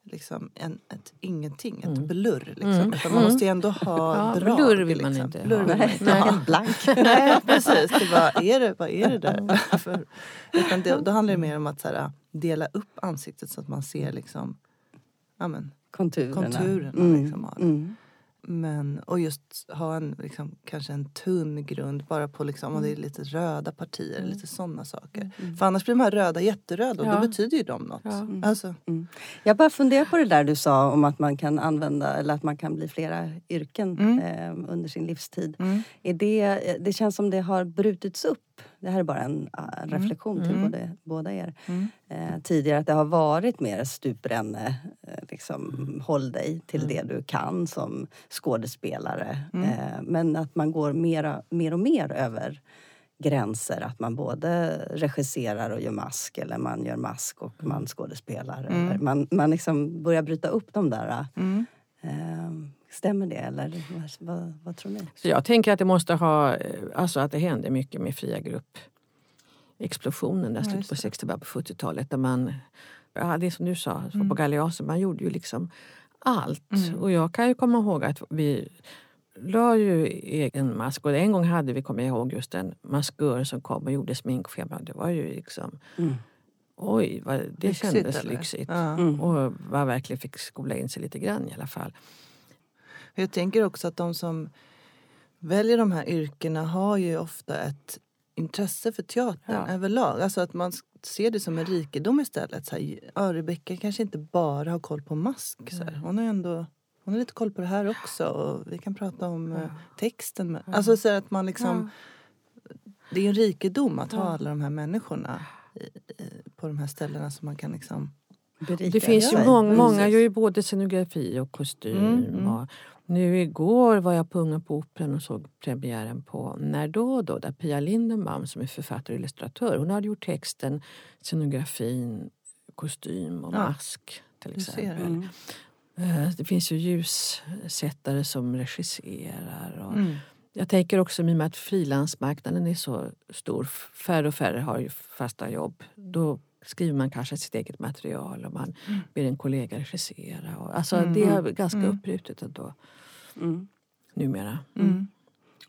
[SPEAKER 3] liksom en, ett ingenting, ett
[SPEAKER 2] Mm.
[SPEAKER 3] blurr. Liksom.
[SPEAKER 2] Mm.
[SPEAKER 3] Utan man måste ju ändå ha
[SPEAKER 2] Ja,
[SPEAKER 3] drag.
[SPEAKER 2] blurr vill man
[SPEAKER 3] liksom.
[SPEAKER 2] inte
[SPEAKER 3] Blurr
[SPEAKER 2] ha.
[SPEAKER 3] vill man
[SPEAKER 1] Nej,
[SPEAKER 3] inte ha.
[SPEAKER 1] blank. [LAUGHS]
[SPEAKER 3] Nej, precis. Det bara, är det, vad är det där? [LAUGHS] För, utan det, då handlar det mer om att så här, dela upp ansiktet så att man ser liksom, ja, men,
[SPEAKER 1] Konturerna.
[SPEAKER 3] konturerna.
[SPEAKER 1] Mm,
[SPEAKER 3] Liksom, av det.
[SPEAKER 1] mm.
[SPEAKER 3] Men, och just ha en, liksom, kanske en tunn grund bara på liksom, om det är lite röda partier, lite sådana saker. För annars blir de här röda jätteröda och
[SPEAKER 2] Ja.
[SPEAKER 3] då betyder ju de något.
[SPEAKER 2] Ja.
[SPEAKER 3] Alltså,
[SPEAKER 1] Jag bara funderar på det där du sa om att man kan använda eller att man kan bli flera yrken
[SPEAKER 3] Mm.
[SPEAKER 1] eh, under sin livstid.
[SPEAKER 3] mm.
[SPEAKER 1] Är det, det känns som det har brutits upp. Det här är bara en, uh, en reflektion till
[SPEAKER 2] Mm.
[SPEAKER 1] både, båda er.
[SPEAKER 3] Mm.
[SPEAKER 1] Eh, tidigare att det har varit mer stupränne. Eh, liksom,
[SPEAKER 3] Mm.
[SPEAKER 1] Håll dig till det du kan som skådespelare.
[SPEAKER 3] Mm.
[SPEAKER 1] Eh, men att man går mera, mer och mer över gränser. Att man både regisserar och gör mask eller man gör mask och man skådespelar.
[SPEAKER 3] Mm.
[SPEAKER 1] Man man liksom börjar bryta upp de där.
[SPEAKER 3] Mm.
[SPEAKER 1] Eh, stämmer det eller vad, vad, tror ni?
[SPEAKER 2] Så jag tänker att det måste ha, eh, alltså att det hände mycket med fria grupp. Explosionen där
[SPEAKER 3] Ja,
[SPEAKER 2] slutet på
[SPEAKER 3] det.
[SPEAKER 2] 60 början på 40-talet. Där man, ja, det som du sa,
[SPEAKER 3] Mm.
[SPEAKER 2] på Galeasen, man gjorde ju liksom allt.
[SPEAKER 3] Mm.
[SPEAKER 2] Och jag kan ju komma ihåg att vi la ju egen mask. Och en gång hade vi, kommer jag ihåg, just en maskör som kom och gjorde sminkschema. Det var ju liksom,
[SPEAKER 1] Mm.
[SPEAKER 2] oj, vad, det
[SPEAKER 3] Lyxigt,
[SPEAKER 2] kändes
[SPEAKER 3] eller?
[SPEAKER 2] lyxigt.
[SPEAKER 3] Ja.
[SPEAKER 1] Mm.
[SPEAKER 2] Och man verkligen fick skola in sig lite grann i alla fall.
[SPEAKER 3] Jag tänker också att de som väljer de här yrkena har ju ofta ett intresse för teatern
[SPEAKER 2] Ja.
[SPEAKER 3] överlag. Alltså att man ser det som en rikedom istället. Så här, ja, Rebecka kanske inte bara har koll på mask. Så här. Hon har ändå hon har lite koll på det här också och vi kan prata om eh, texten. Med. Alltså så att man liksom, det är en rikedom att ha
[SPEAKER 2] Ja.
[SPEAKER 3] alla de här människorna på de här ställena som man kan liksom
[SPEAKER 1] Berika
[SPEAKER 2] Det finns ju många, många gör ju både scenografi och kostym.
[SPEAKER 3] Mm, mm.
[SPEAKER 2] Och nu igår var jag på Unga på Operan och såg premiären på När då då? Där Pia Lindenbaum som är författare och illustratör. Hon hade gjort texten, scenografin, kostym och
[SPEAKER 3] Ja,
[SPEAKER 2] mask till
[SPEAKER 3] du ser.
[SPEAKER 2] exempel.
[SPEAKER 1] Mm.
[SPEAKER 2] Eh, Det finns ju ljussättare som regisserar. Och
[SPEAKER 3] Mm.
[SPEAKER 2] Jag tänker också i och med att frilansmarknaden är så stor, färre och färre har ju fasta jobb. Då skriver man kanske sitt eget material och man ber en kollega regissera. Och, alltså
[SPEAKER 3] Mm.
[SPEAKER 2] Det är ganska
[SPEAKER 3] Mm.
[SPEAKER 2] uppbrutet ändå
[SPEAKER 1] Mm.
[SPEAKER 2] numera.
[SPEAKER 3] Mm.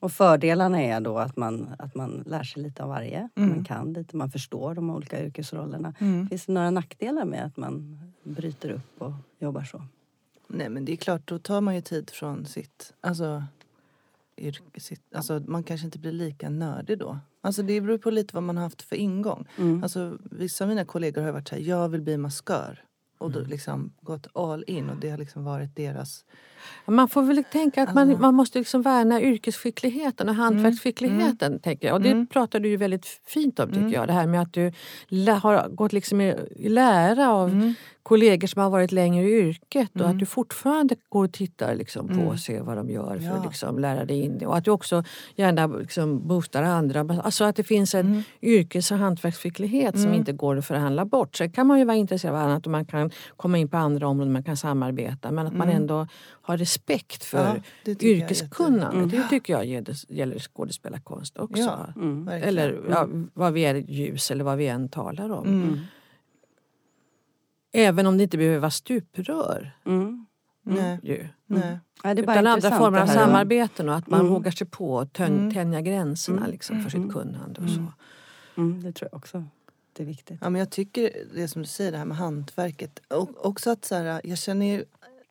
[SPEAKER 1] Och fördelarna är då att man, att man lär sig lite av varje.
[SPEAKER 3] Mm.
[SPEAKER 1] Man kan lite, man förstår de olika yrkesrollerna.
[SPEAKER 3] Mm.
[SPEAKER 1] Finns det några nackdelar med att man bryter upp och jobbar så?
[SPEAKER 3] Nej men det är klart, då tar man ju tid från sitt, alltså, alltså man kanske inte blir lika nördig då. Alltså det beror på lite vad man har haft för ingång.
[SPEAKER 1] Mm.
[SPEAKER 3] Alltså vissa av mina kollegor har varit så här, jag vill bli maskör. Och
[SPEAKER 2] Mm.
[SPEAKER 3] då liksom gått all in och det har liksom varit deras...
[SPEAKER 2] Man får väl tänka att man, man måste liksom värna yrkesskickligheten och hantverksskickligheten. Tänker jag. Och det
[SPEAKER 3] Mm.
[SPEAKER 2] pratar du ju väldigt fint om tycker
[SPEAKER 3] Mm.
[SPEAKER 2] jag. Det här med att du har gått liksom i, lära av
[SPEAKER 3] Mm.
[SPEAKER 2] kollegor som har varit längre i yrket och
[SPEAKER 3] Mm.
[SPEAKER 2] att du fortfarande går och tittar liksom på
[SPEAKER 3] Mm.
[SPEAKER 2] och ser vad de gör för
[SPEAKER 3] Ja.
[SPEAKER 2] att liksom lära dig in det. Och att du också gärna liksom boostar andra. Alltså att det finns en
[SPEAKER 3] Mm.
[SPEAKER 2] yrkes och hantverksskicklighet som
[SPEAKER 3] Mm.
[SPEAKER 2] inte går att förhandla bort. Sen kan man ju vara intresserad av annat och man kan komma in på andra områden, man kan samarbeta. Men att man
[SPEAKER 3] Mm.
[SPEAKER 2] ändå har respekt för
[SPEAKER 3] Ja, det tycker jag är
[SPEAKER 2] yrkeskunnande.
[SPEAKER 1] jätte-
[SPEAKER 2] Det tycker jag gäller, skådespelarkonst också.
[SPEAKER 3] Ja.
[SPEAKER 1] Mm.
[SPEAKER 2] Eller ja, vad vi är ljus eller vad vi än talar om.
[SPEAKER 3] Mm.
[SPEAKER 2] Även om det inte behöver vara stuprör.
[SPEAKER 1] Mm.
[SPEAKER 3] Nej.
[SPEAKER 2] Ju.
[SPEAKER 3] Nej.
[SPEAKER 1] Ja, det är bara
[SPEAKER 2] Utan andra former av samarbeten och att man
[SPEAKER 1] Mm.
[SPEAKER 2] vågar sig på att
[SPEAKER 3] Mm.
[SPEAKER 2] tänja gränserna
[SPEAKER 1] Mm.
[SPEAKER 2] liksom, för sitt
[SPEAKER 1] Mm.
[SPEAKER 2] kunnande. Och så.
[SPEAKER 3] Mm.
[SPEAKER 1] Mm, det tror jag också. Det är viktigt.
[SPEAKER 3] Ja, men jag tycker det som du säger, det här med hantverket. Och också att så här, jag känner ju,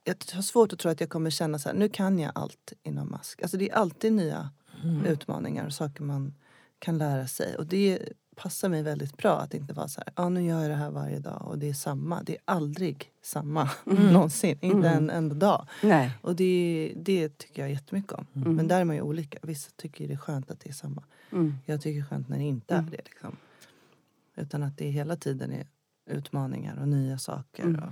[SPEAKER 3] jag har svårt att tro att jag kommer känna så här, nu kan jag allt inom mask. Alltså det är alltid nya
[SPEAKER 2] Mm.
[SPEAKER 3] utmaningar och saker man kan lära sig. Och det passar mig väldigt bra att inte vara så här, ja nu gör jag det här varje dag och det är samma. Det är aldrig samma [LAUGHS]
[SPEAKER 2] Mm.
[SPEAKER 3] någonsin, inte en enda dag.
[SPEAKER 1] Nej.
[SPEAKER 3] Och det, det tycker jag jättemycket om.
[SPEAKER 1] Mm.
[SPEAKER 3] Men där är man ju olika. Vissa tycker det är skönt att det är samma.
[SPEAKER 1] Mm.
[SPEAKER 3] Jag tycker det är skönt när det inte
[SPEAKER 1] Mm.
[SPEAKER 3] är det. Liksom. Utan att det hela tiden är utmaningar och nya saker.
[SPEAKER 1] Mm.
[SPEAKER 3] Och,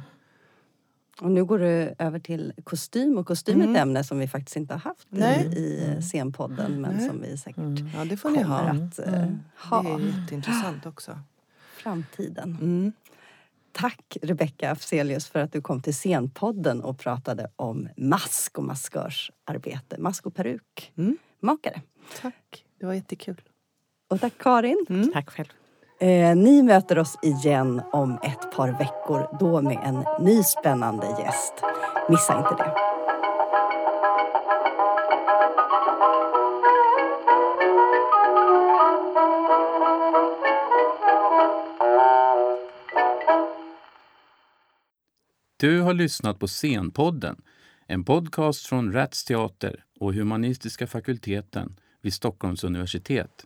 [SPEAKER 1] Och nu går du över till kostym. Och kostym är
[SPEAKER 3] Mm.
[SPEAKER 1] ett ämne som vi faktiskt inte har haft
[SPEAKER 3] Nej.
[SPEAKER 1] i, i
[SPEAKER 2] Mm.
[SPEAKER 1] scenpodden men
[SPEAKER 3] Nej.
[SPEAKER 1] som vi säkert
[SPEAKER 2] Mm.
[SPEAKER 3] ja, det får ni
[SPEAKER 1] kommer
[SPEAKER 3] ha.
[SPEAKER 1] att eh,
[SPEAKER 2] Mm.
[SPEAKER 1] ha
[SPEAKER 3] Det är jätteintressant också.
[SPEAKER 1] framtiden.
[SPEAKER 3] Mm.
[SPEAKER 1] tack Rebecka Afzelius för att du kom till Scenpodden och pratade om mask och maskörsarbete. Mask och peruk.
[SPEAKER 3] Mm.
[SPEAKER 1] Makare.
[SPEAKER 3] Tack, det var jättekul.
[SPEAKER 1] Och tack Karin.
[SPEAKER 3] Mm.
[SPEAKER 2] Tack själv.
[SPEAKER 1] Eh, ni möter oss igen om ett par veckor, då med en ny spännande gäst. Missa inte det.
[SPEAKER 4] Du har lyssnat på Scenpodden, en podcast från Rats Teater och Humanistiska fakulteten vid Stockholms universitet.